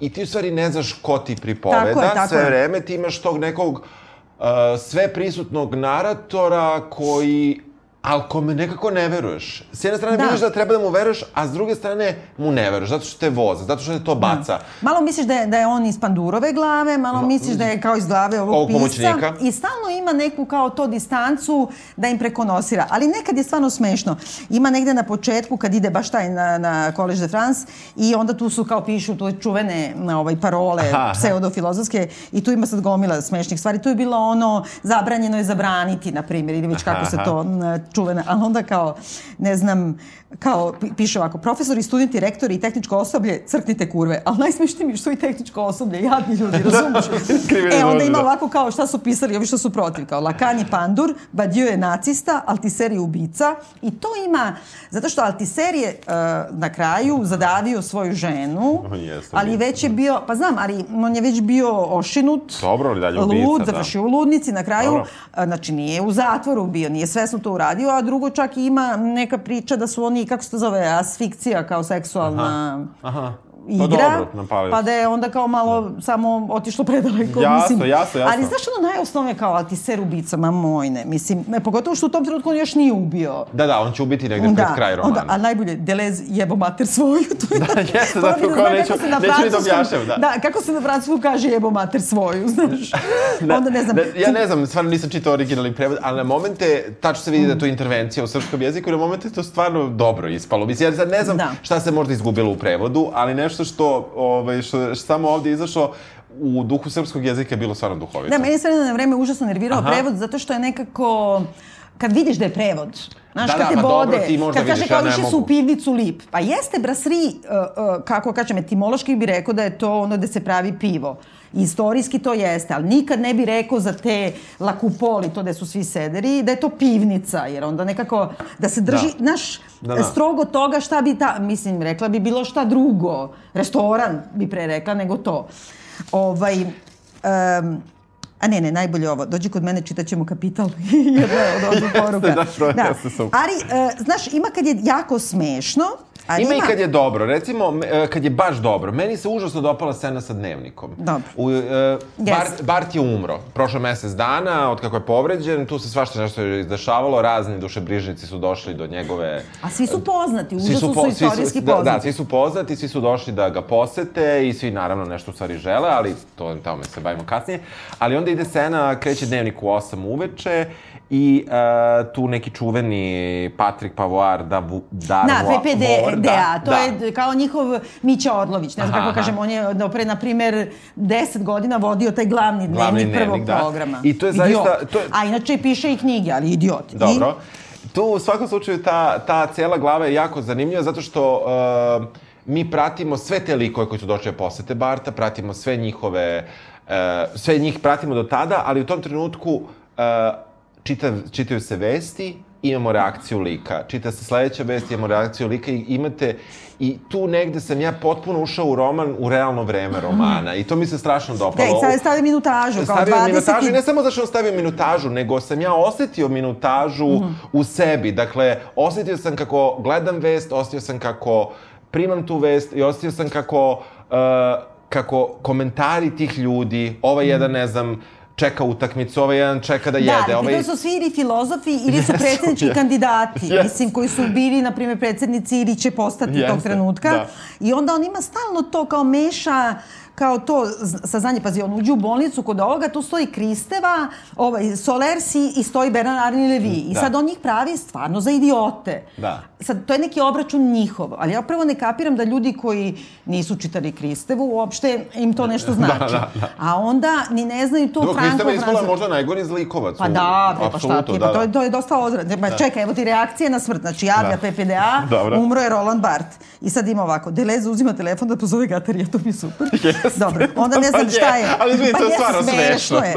I ti u stvari ne znaš ko ti pripoveda. Tako je, tako sve je. vreme ti imaš tog nekog uh, sve prisutnog naratora koji ali kome nekako ne veruješ. S jedne strane Da. vidiš da treba da mu veruješ, a s druge strane mu ne veruješ, zato što te voza, zato što te to baca. Malo misliš da je, da je on iz Pandurove glave, malo misliš da je kao iz glave ovog Ovog pisca. pomoćnika. I stalno ima neku kao to distancu da im prekonosira. Ali nekad je stvarno smešno. Ima negde na početku kad ide baš taj na, na College de France i onda tu su kao pišu tu čuvene na, ovaj, parole Aha. pseudofilozofske i tu ima sad gomila smešnih stvari. Tu je bilo ono zabranjeno je zabraniti, na primjer, ili već kako se Aha. to m, čuvena, ali onda kao, ne znam, kao pi- piše ovako, profesori, studenti, rektori i tehničko osoblje, crknite kurve, ali najsmešnije mi što i tehničko osoblje, jadni ljudi, [laughs] razumiješ? E, onda ima da. ovako kao šta su pisali ovi što su protiv, kao Lacan je pandur, Badiou je nacista, Altiser je ubica i to ima, zato što Altiser je uh, na kraju zadavio svoju ženu, [laughs] On jeste ali ubica, već je bio, pa znam, ali on je već bio ošinut, Dobro, ali dalje ubica, lud, da. završio u ludnici, na kraju, Dobro. a, znači nije u zatvoru bio, nije svesno to uradio, a drugo čak ima neka priča da su oni, kako se to zove, asfikcija kao seksualna Aha. Pa igra, dobro, napalili pa da je onda kao malo samo otišlo predaleko. Jasno, mislim. jasno, jasno. Ali znaš ono najosnovnije kao, a ti ser ubica, ma mojne, mislim, ne, pogotovo što u tom trenutku on još nije ubio. Da, da, on će ubiti negde pred kraj romana. Onda, a najbolje, Delez jebo mater svoju. To je, Da, jeste, zato da kao neću- neću ni da objašnjam, da. Da, kako se na francuskom kaže jebo mater svoju, znaš. [laughs] Onda ne znam. ja ne znam, stvarno nisam čitao originalni prevod, ali na momente, tačno se vidi da je to intervencija u srpskom jeziku, na momente to stvarno dobro ispalo. Mislim, ja sad ne znam Da. šta se možda izgubilo u prevodu, ali nešto što, ovaj, što, što samo ovde izašlo, u duhu srpskog jezika je bilo stvarno duhovito. Da, meni je s vremena na vreme užasno nervirao Aha. prevod zato što je nekako kad vidiš da je prevod, znaš, Da, kad da, te pa bode, dobro, ti možda kad kaže vidiš, kao ja ne išli su u pivnicu lip. Pa jeste, brasri, uh, uh, kako kažem, etimološki bi rekao da je to ono gde se pravi pivo. Istorijski to jeste, ali nikad ne bi rekao za te lakupoli, to gde su svi sederi, da je to pivnica, jer onda nekako da se drži, Da. naš, Da, da. strogo toga šta bi ta, mislim, rekla bi bilo šta drugo, restoran bi pre rekla nego to. Ovaj, um, a ne, ne, najbolje ovo. Dođi kod mene, čitat ćemo Kapital. [laughs] Jedna je od ovih [laughs] poruka. da, jeste super. Ali, e, znaš, ima kad je jako smešno, ali Ima i kad je dobro, recimo, e, kad je baš dobro. Meni se užasno dopala scena sa dnevnikom. Dobro. U, e, Bart, Jeste. Bart je umro. Prošlo mesec dana, od kako je povređen, tu se svašta nešto izdešavalo, razni dušebrižnici su došli do njegove... A svi su poznati, Svi užasno su, po- svi istorijski da, poznati. Da, svi su poznati, svi su došli da ga posete i svi naravno nešto u stvari žele, ali to tamo se bavimo kasnije. Ali onda ide scena, kreće dnevnik u 8 uveče i uh, tu neki čuveni Patrik Pavoar da bu, da Da, PPD-a, to da. je kao njihov Mića Orlović, ne znam Aha, kako aha. kažem, on je pre, na primer, 10 godina vodio taj glavni dnevnik, Glavni prvog dnevnik, da. programa. I to je Idiot. zaista- to je- A inače piše i knjige, ali idiot. I- Dobro. Tu u svakom slučaju ta, ta cela glava je jako zanimljiva zato što uh, mi pratimo sve te likove koji su došli da posete Barta, pratimo sve njihove E, sve njih pratimo do tada, ali u tom trenutku e, čita, čitaju se vesti, imamo reakciju lika. Čita se sledeća vest, imamo reakciju lika i imate... I tu negde sam ja potpuno ušao u roman, u realno vreme romana. I to mi se strašno dopalo. Da, i sad je stavio minutažu, kao stavio 20... minutažu i ne samo da što on stavio minutažu, nego sam ja osetio minutažu mm. u sebi. Dakle, osetio sam kako gledam vest, osetio sam kako primam tu vest i osetio sam kako, uh, kako komentari tih ljudi, ovaj mm. jedan, ne znam, čeka utakmicu, ovaj jedan čeka da jede. Da, ovaj... da su svi ili filozofi ili [laughs] su predsjednički yes. kandidati, yes. mislim, koji su bili, na primjer, predsjednici ili će postati yes. tog trenutka. Da. I onda on ima stalno to kao meša kao to saznanje, pazi, on uđe u bolnicu kod ovoga, tu stoji Kristeva, ovaj, Solersi i stoji Bernard Arni Levi. I da. sad on njih pravi stvarno za idiote. Da. Sad, to je neki obračun njihov, ali ja prvo ne kapiram da ljudi koji nisu čitali Kristevu, uopšte im to nešto znači. [laughs] da, da, da. A onda ni ne znaju to Franko... Kristeva ispala možda najgori zlikovac. Pa da, bre, pa šta ti, da, pa to, je, to je dosta odvratno. Pa da. čekaj, evo ti reakcije na smrt. Znači, javlja da. PPDA, [laughs] Dobro. umro je Roland Barth. I sad ima ovako, Deleuze uzima telefon da pozove Gatarija, to mi super. [laughs] Yes. Dobro, onda ne znam pa šta je. Ali izvini, pa to je stvarno smešno. je.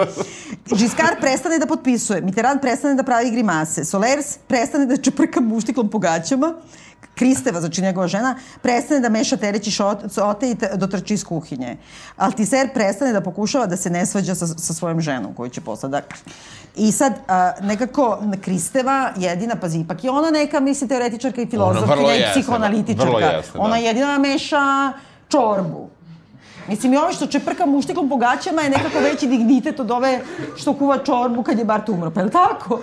Giscard prestane da potpisuje, Mitterrand prestane da pravi grimase, Solers prestane da čeprka muštiklom po gaćama, Kristeva, znači njegova žena, prestane da meša tereći šote i dotrči iz kuhinje. Altiser prestane da pokušava da se ne svađa sa, sa svojom ženom koju će posle da... I sad, a, nekako, Kristeva jedina, pazi, ipak je ona neka, misli, teoretičarka i filozofkinja i psihoanalitičarka. Vrlo jeste, da. Ona jedina meša čorbu. Mislim, i ovo što čeprka muštikom po gaćama je nekako veći dignitet od ove što kuva čorbu kad je Bart umro, pa je li tako?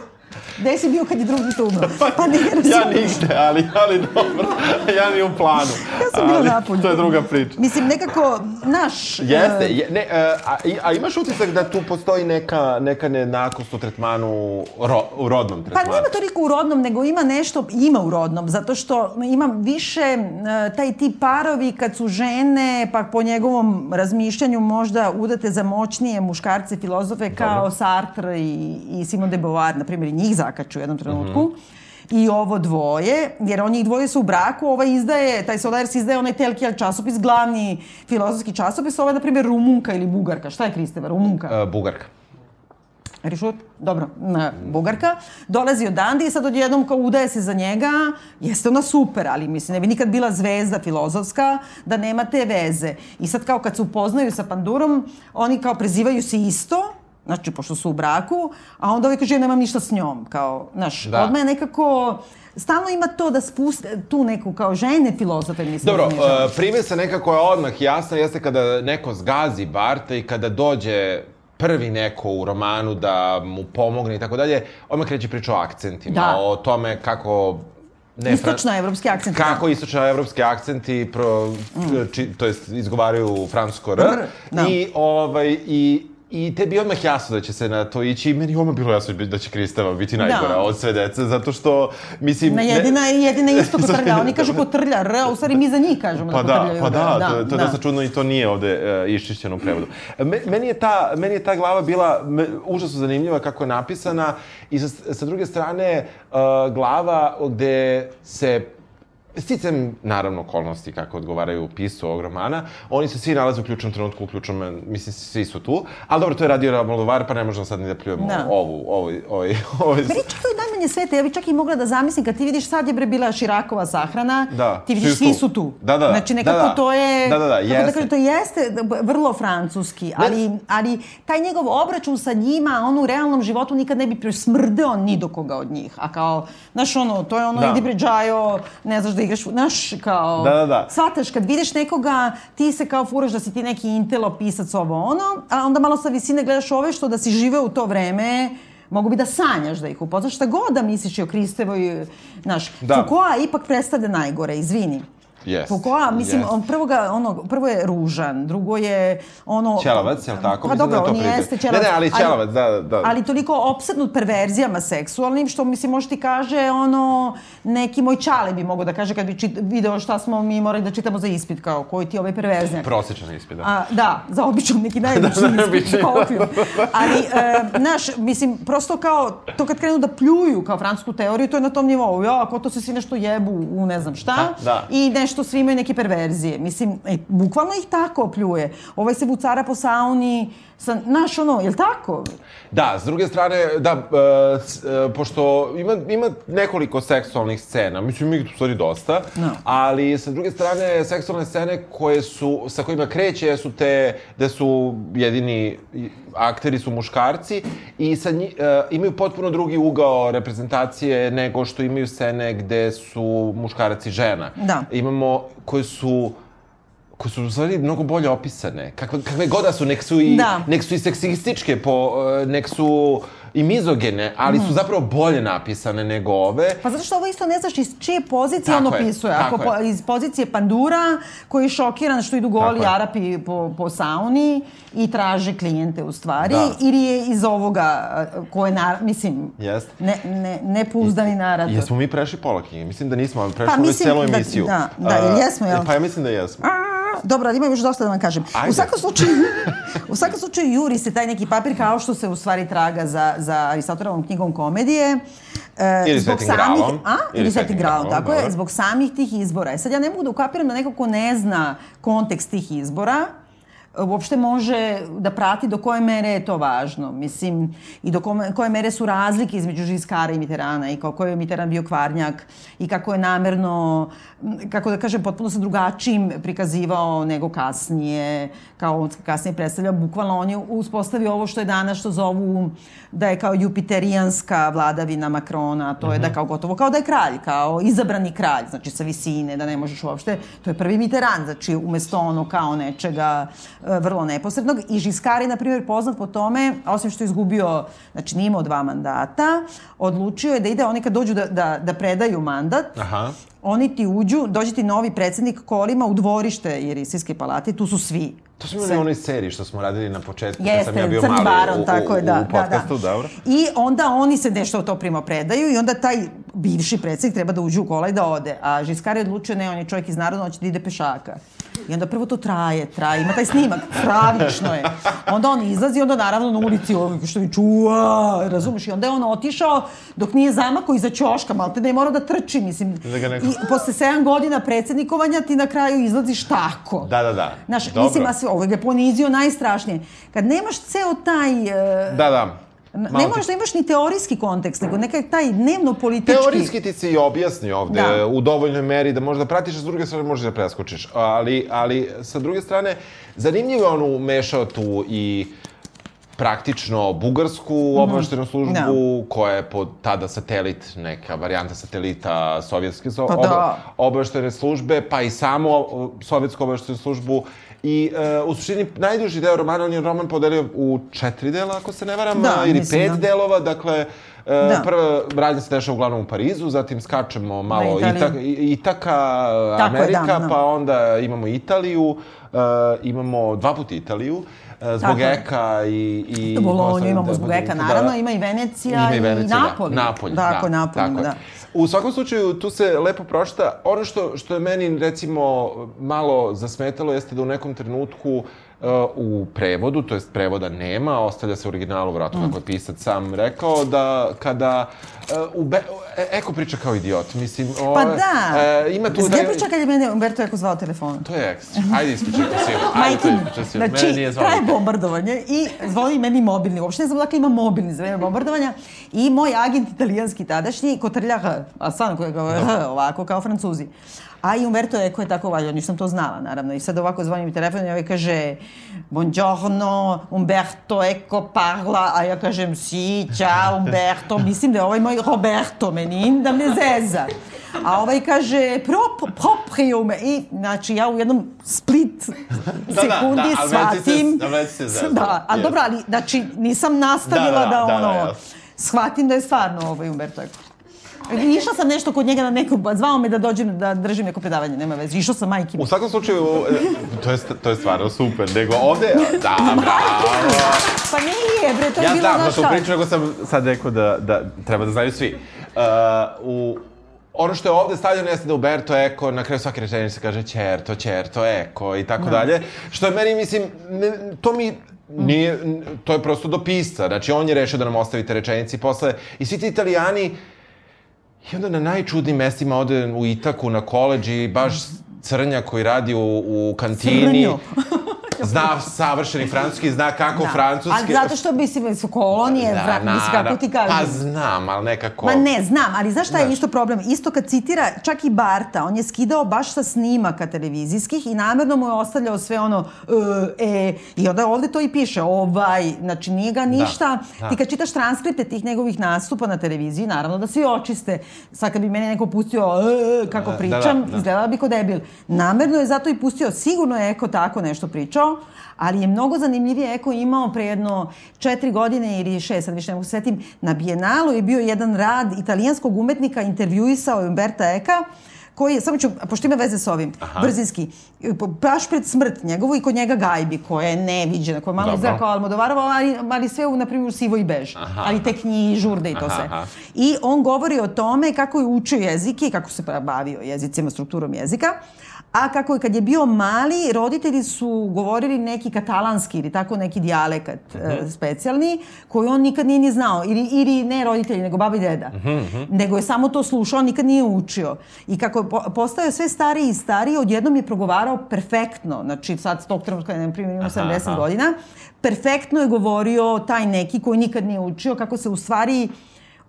Gde si bio kad je drugi tu umro? [laughs] Pa ne razumiješ. ja nigde, ali, ali dobro. Ja ni u planu. Ja sam bila napolju. To je druga priča. Mislim, nekako, naš... Jeste. Je, ne, a, a imaš utisak da tu postoji neka, neka nejednakost u tretmanu, ro, u rodnom tretmanu? Pa nema toliko u rodnom, nego ima nešto, ima u rodnom, zato što ima više taj tip parovi kad su žene, pa po njegovom razmišljanju možda udate za moćnije muškarce filozofe kao. Sartre i, i Simone de Beauvoir, na primjer, njih zakaču u jednom trenutku. Mm -hmm i ovo dvoje, jer oni dvoje su u braku, ovaj izdaje, taj Solaris izdaje onaj Telkijal časopis, glavni filozofski časopis, ovaj, na primjer, Rumunka ili Bugarka. Šta je Kristeva, Rumunka? Uh, Bugarka. Rišut, dobro, na Bugarka, dolazi od Andi i sad odjednom kao udaje se za njega, jeste ona super, ali mislim, ne bi nikad bila zvezda filozofska da nema te veze. I sad kao kad se upoznaju sa Pandurom, oni kao prezivaju se isto, znači, pošto su u braku, a onda ovaj kaže, ja nemam ništa s njom, kao, znaš, da. odmah je nekako, stalno ima to da spuste tu neku kao žene filozofe, mislim. Dobro, uh, primesa nekako je odmah jasna, jeste kada neko zgazi Barta i kada dođe prvi neko u romanu da mu pomogne i tako dalje, odmah kreće priča o akcentima, da. o tome kako ne, istočno evropski akcenti. Kako da. istočno evropski akcenti pro, mm. či, to jest izgovaraju francusko R, R da. i ovaj i I tebi je odmah jasno da će se na to ići i meni odmah bilo jasno da će Kristeva biti najgora da. od sve dece, zato što, mislim... Na jedina, ne... jedina isto [laughs] kotrlja, oni kažu kotrlja, r, a u stvari mi za njih kažemo pa da kotrljaju. Pa da, da, to, to je da. dosta čudno i to nije ovde uh, iščišćeno u prevodu. Me, meni, je ta, meni je ta glava bila me, užasno zanimljiva kako je napisana i sa, sa druge strane uh, glava gde se Sticam, naravno, okolnosti kako odgovaraju pisu ovog romana, oni se svi nalaze u ključnom trenutku, u ključnom, mislim, svi su tu, ali dobro, to je radio Ramoldovar, pa ne možemo sad ni da pljujemo da. ovu, ovu, ovaj... Meni čak to je najmanje sveta, ja bih čak i mogla da zamislim, kad ti vidiš sad je bre bila Širakova sahrana, da, ti vidiš svi su tu. Da, da, da. Znači, nekako da, da. to je, da, da, da, jeste. da kažem, to jeste vrlo francuski, ali, ali taj njegov obračun sa njima, on u realnom životu nikad ne bi presmrdeo ni do koga od njih, a kao, znaš ono, to je ono, da. idi bre džajo, ne znaš da igraš, znaš, kao... Da, da, da. Svataš, kad vidiš nekoga, ti se kao furaš da si ti neki intelo pisac ovo ono, a onda malo sa visine gledaš ove što da si živeo u to vreme, mogu bi da sanjaš da ih upoznaš, šta god da misliš i o Kristevoj, znaš, da. Foucault ipak predstavlja najgore, izvini. Yes. Foucault, mislim, yes. on prvo, ga, ono, prvo je ružan, drugo je ono... Ćelavac, je li tako? Pa dobro, da on jeste ćelavac. Ne, ne, ali ćelavac, da, da. Ali toliko opsednut perverzijama seksualnim, što mislim, može ti kaže, ono, neki moj čale bi mogo da kaže kad bi čit, video šta smo mi morali da čitamo za ispit, kao koji ti ovaj perverzijak. Prosječan ispit, da. A, da, za običan neki [laughs] najobični da, ispit, okvir. Ali, e, znaš, mislim, prosto kao, to kad krenu da pljuju kao francusku teoriju, to je na tom nivou. Ja, ako to se svi nešto jebu u ne znam šta, da, da. i nešto nešto, svi imaju neke perverzije. Mislim, e, bukvalno ih tako pljuje. Ovaj se bucara po sauni, sa, naš ono, jel tako? Da, s druge strane, da, e, e, pošto ima, ima nekoliko seksualnih scena, mislim ima ih u stvari dosta, No. ali sa druge strane, seksualne scene koje su, sa kojima kreće su te, gde su jedini akteri su muškarci i sa nji, e, imaju potpuno drugi ugao reprezentacije nego što imaju scene gde su muškarac i žena. Da. Imamo koje su koje su u stvari mnogo bolje opisane. Kakve, kakve god da su, nek su i, Da. nek su i seksističke, po, e, nek su i mizogene, ali Mm. su zapravo bolje napisane nego ove. Pa zato što ovo isto ne znaš iz čije pozicije Tako on je, opisuje. Ako po, iz pozicije pandura koji je šokiran što idu goli Tako. Arapi po, po sauni i traže klijente u stvari, Da. ili je iz ovoga a, koje, na, mislim, Jeste. ne, ne, nepouzdani narator. Jesmo mi prešli pola knjige? Mislim da nismo, ali prešli Pa smo već mislim celu da- emisiju. da, da, A, jel jesmo, jel? Pa ja mislim da jesmo. Dobro, ali ima još dosta da vam kažem. Ajde. U svakom slučaju, u svakom slučaju juri se taj neki papir kao što se u stvari traga za, za Aristotelevom knjigom komedije. E, Ili zbog samih, gralom. A? Ili, Ili Svetim gralom, tako je. dobro. Zbog samih tih izbora. E sad ja ne mogu da ukapiram da neko ko ne zna kontekst tih izbora, uopšte može da prati do koje mere je to važno. Mislim, i do kome, koje mere su razlike između Žiskara i Mitterana i kako je Mitteran bio kvarnjak i kako je namerno, kako da kažem, potpuno se drugačijim prikazivao nego kasnije, kao on kasnije predstavljao. Bukvalno on je uspostavio ovo što je danas što zovu da je kao jupiterijanska vladavina Makrona, to je da kao gotovo kao da je kralj, kao izabrani kralj, znači sa visine, da ne možeš uopšte, to je prvi Mitterrand, znači umesto ono kao nečega vrlo neposrednog. I Žiskar je, na primjer, poznat po tome, osim što je izgubio, znači nije imao dva mandata, odlučio je da ide, oni kad dođu da, da, da predaju mandat, Aha. oni ti uđu, dođe ti novi predsednik kolima u dvorište Jerisijske palate, tu su svi. To smo imali u onoj seriji što smo radili na početku, kad Jeste, sam ja bio Crni mali baron, u, tako je, da, u podcastu, da, da. dobro. I onda oni se nešto o to primo predaju i onda taj bivši predsjednik treba da uđe u kola i da ode. A Žiskar je odlučio, ne, on je čovjek iz naroda, hoće da ide pešaka. I onda prvo to traje, traje, ima taj snimak, stravično je. Onda on izlazi, onda naravno na ulici ovog što mi čuva, razumeš? I onda je on otišao dok nije zamako iza ćoška, malo te ne je morao da trči, mislim. Da ga neko- I posle 7 godina predsjednikovanja ti na kraju izlaziš tako. Da, da, da. Znaš, Dobro. mislim, a sve, ovo je ponizio najstrašnije. Kad nemaš ceo taj... e, Da, da. Ne Malo možeš ti- da imaš ni teorijski kontekst, nego nekaj taj dnevno-politički... Teorijski ti se i objasni ovde Da. u dovoljnoj meri da možda pratiš, a s druge strane možeš da preskočiš. Ali, ali sa druge strane, zanimljivo je on umešao tu i praktično bugarsku obaveštajnu službu, koja je pod tada satelit, neka varijanta satelita sovjetske so, Pa da. oba- obaveštajne službe, pa i samo sovjetsku obaveštajnu službu. I e, u suštini najduži deo romana, on je roman podelio u četiri dela, ako se ne varam, Da, ili mislim, pet da. delova, dakle, e, Da. prva radnja se dešava uglavnom u Parizu, zatim skačemo malo Italiju. Ita, I- Itaka, Tako je, Amerika, da, da. pa onda imamo Italiju, e, imamo dva puta Italiju, e, zbog Tako je. Eka i... i Bolonju imamo da, zbog da, Eka, da, naravno, da. ima i Venecija Ima i Venecija, da. Napolj. Napolj, Tako, da. Napolj, tako je. U svakom slučaju, tu se lepo prošta. Ono što, što je meni, recimo, malo zasmetalo jeste da u nekom trenutku uh, u prevodu, to jest prevoda nema, ostavlja se originalu, vratno Mm. kako je pisac sam rekao, da kada uh, u Be e, Eko priča kao idiot, mislim... Pa ovaj, da. e, ima tu... Gdje priča kad je mene Umberto Eko zvao telefonom? To je ekstra. Ajde, ispričaj. [laughs] Ajde, to Majke. Mene znači, zvao traje bombardovanje i zvoni meni mobilni. Uopšte ne znam dakle ima mobilni za vreme bombardovanja. I moj agent italijanski tadašnji kotrlja H, a stvarno koji ga H, [laughs] ovako kao francuzi. A i Umberto Eco je tako valjao, nisam to znala, naravno. I sad ovako zvoni mi telefon i ovaj kaže Buongiorno, Umberto Eco parla, a ja kažem si, ciao Umberto, mislim da je ovaj moj Roberto Menin, da me zeza. A ovaj kaže prop, proprio me. I, znači, ja u jednom split [laughs] da, sekundi da, ali već si se- shvatim. ali već se zezala. Da, ali Yes. dobro, ali, znači, nisam nastavila Da, da, da, da, ono, da, jasno. shvatim da je stvarno ovaj Umberto Eco. Išla sam nešto kod njega na neku, zvao me da dođem da držim neko predavanje, nema veze. Išla sam majke. U svakom slučaju, e, to je, to je stvarno super, nego ovde, da, bravo. Pa nije, bre, to je Ja bilo, znam na znaš tu šta. priču, nego sam sad rekao da, da treba da znaju svi. Uh, u, ono što je ovde stavljeno jeste da Uberto Eko, na kraju svake rečenice kaže Čerto, Čerto, Eko i tako dalje. Što je meni, mislim, ne, to mi nije, to je prosto do pisca. Znači, on je rešio da nam ostavi te rečenice i posle, i svi ti italijani, I onda na najčudnijim mestima ode u Itaku, na koleđ i baš crnja koji radi u, u kantini. Crnjo. Zna [laughs] savršeni francuski, zna kako Da. francuski... Ali zato što, mislim, su kolonije, da, mislim, kako ti kažem. Pa znam, ali nekako... Ma ne, znam, ali znaš šta je isto problem? Isto kad citira, čak i Barta, on je skidao baš sa snimaka televizijskih i namerno mu je ostavljao sve ono, e, e, i onda ovde to i piše, ovaj, znači nije ga ništa. da. Ti kad čitaš transkripte tih njegovih nastupa na televiziji, naravno da svi očiste. Sad kad bi meni neko pustio e, e, kako Da, da, pričam, da. izgledala bi ko debil. Namerno je zato i pustio, sigurno je Eko tako nešto pričao, ali je mnogo zanimljivije Eko imao pre jedno četiri godine ili šest, sad više ne mogu se setim, na Bijenalu je bio jedan rad italijanskog umetnika, intervjuisao je Umberta Eka, koji je, samo ću, pošto ima veze s ovim, Aha. brzinski, baš pred smrt njegovu i kod njega gajbi, koja je neviđena, koja je malo izgleda kao Almodovarova, ali, ali sve u, na primjer, sivo i bež. Aha. Ali tek knji i žurde i to Aha, sve. aha. I on govori o tome kako je učio jezike i kako se bavio jezicima, strukturom jezika. A kako je kad je bio mali, roditelji su govorili neki katalanski ili tako neki dijalekat e, specijalni, koji on nikad nije ni znao. Ili, ili ne roditelji, nego baba i deda. Nego je samo to slušao, nikad nije učio. I kako je po, postao sve stariji i stariji, odjednom je progovarao perfektno. Znači sad, s tog trenutka, na primjer, ima 70 aha. godina, perfektno je govorio taj neki koji nikad nije učio, kako se u stvari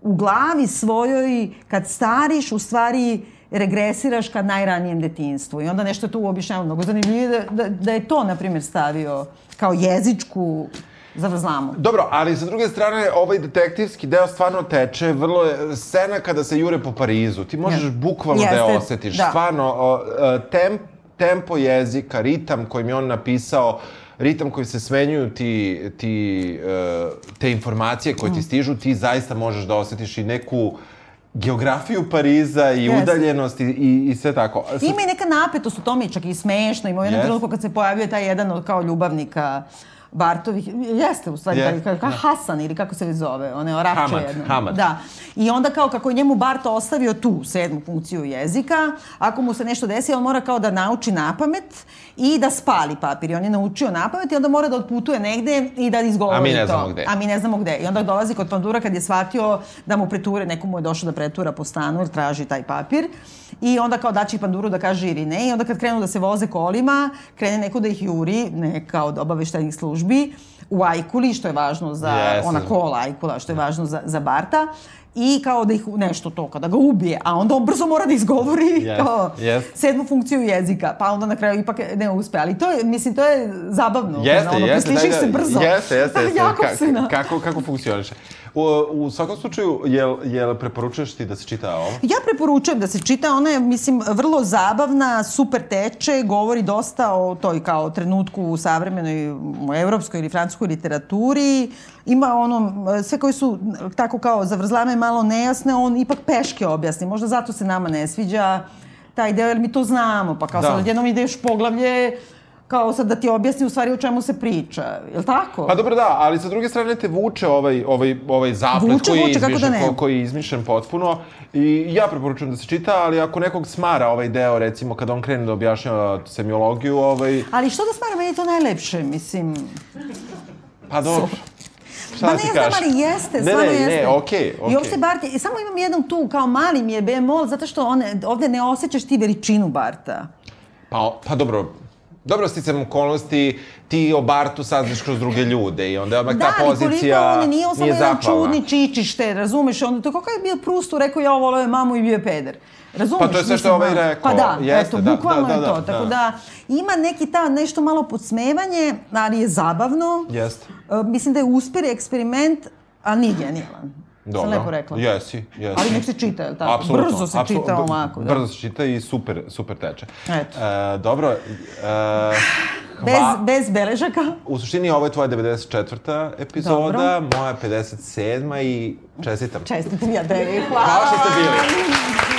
u glavi svojoj, kad stariš, u stvari regresiraš ka najranijem detinstvu. I onda nešto tu uobišnjava mnogo zanimljivije da, da, da je to, na primjer, stavio kao jezičku zavrzlamu. Dobro, ali sa druge strane, ovaj detektivski deo stvarno teče, vrlo je scena kada se jure po Parizu. Ti možeš Jeste. bukvalno da je Jeste, osetiš. da. Stvarno, o, e, temp, tempo jezika, ritam kojim je on napisao, ritam koji se smenjuju ti, ti, e, te informacije koje Mm. ti stižu, ti zaista možeš da osetiš i neku geografiju Pariza i Jeste. udaljenost i, i, i sve tako. Sad- Ima i neka napetost u tome, čak i smešno. Ima u jednom Jeste. trenutku kad se pojavio taj jedan od kao ljubavnika Bartovih, jeste u stvari, Jeste, taj, kao da. Hasan ili kako se već zove, one orače Hamad, jedno. Hamad. Da. I onda kao kako je njemu Bart ostavio tu sedmu funkciju jezika, ako mu se nešto desi, on mora kao da nauči na pamet i da spali papir. I on je naučio na pamet i onda mora da otputuje negde i da izgovori A mi ne to. znamo gde. A mi ne znamo gde. I onda dolazi kod pandura kad je shvatio da mu preture, neko mu je došao da pretura po stanu jer traži taj papir. I onda kao daći panduru da kaže ili ne. I onda kad krenu da se voze kolima, krene neko da ih juri, neka od obaveštajnih službi, u Ajkuli, što je važno za Jeste. ona kola Ajkula, što je važno za, za Barta. I kao da ih nešto to, kada ga ubije, a onda on brzo mora da izgovori Jest, kao jest. sedmu funkciju jezika, pa onda na kraju ipak ne uspe. Ali to je, mislim, to je zabavno. Jeste, ono, jeste. preslišiš daj, se daj, brzo. Jeste, jeste, [laughs] jeste. Kako, kako funkcioniše? U, u svakom slučaju, jel, jel preporučuješ ti da se čita ovo? Ja preporučujem da se čita, ona je, mislim, vrlo zabavna, super teče, govori dosta o toj kao trenutku u savremenoj u evropskoj ili francuskoj literaturi. Ima ono, sve koji su tako kao zavrzlame malo nejasne, on ipak peške objasni. Možda zato se nama ne sviđa taj deo, jer mi to znamo. Pa kao Da. sad odjednom ideš poglavlje, kao sad da ti objasni u stvari o čemu se priča. Je li tako? Pa dobro da, ali sa druge strane te vuče ovaj, ovaj, ovaj zaplet Vuče, koji, vuče, da izmišljen, ne. ko, koji je izmišljen potpuno. I ja preporučujem da se čita, ali ako nekog smara ovaj deo, recimo kad on krene da objašnjava semiologiju, ovaj, Ali što da smara, meni je to najlepše, mislim... pa dobro. Šta Ma da ne ti znam, ali jeste, ne, stvarno ne, jeste. Ne, okej, okej. I uopšte Bart, samo imam jednom tu, kao mali mi je bemol, zato što one, ovde ne osjećaš ti veličinu Barta. Pa, pa dobro, dobro sticam okolnosti, ti o Bartu saznaš kroz druge ljude i onda odmah Da, ta ali pozicija koliko on nije on samo jedan čudni čičište, razumeš? Onda to kako je bio Prustu, rekao ja volao je mamu i bio je peder. Razumeš? Pa to je sve što je ovaj da. rekao. Pa da, Jeste, eto, da, bukvalno da, je da, to. da, Tako da. da, ima neki ta nešto malo podsmevanje, ali je zabavno. Jeste. E, mislim da je uspjeri eksperiment, ali nije genijalan. Dobro. Sam lepo rekla. Jesi, jesi. Ali nek se čita, je li tako? Apsolutno, Brzo se apsolu- čita ovako, da. Brzo se čita i super, super teče. Eto. E, dobro, e, [sighs] Bez, hva- bez beležaka. U suštini ovo je tvoja 94. epizoda, moja 57. i čestitam. Čestitam ja tebi. Hvala. Hvala što ste bili.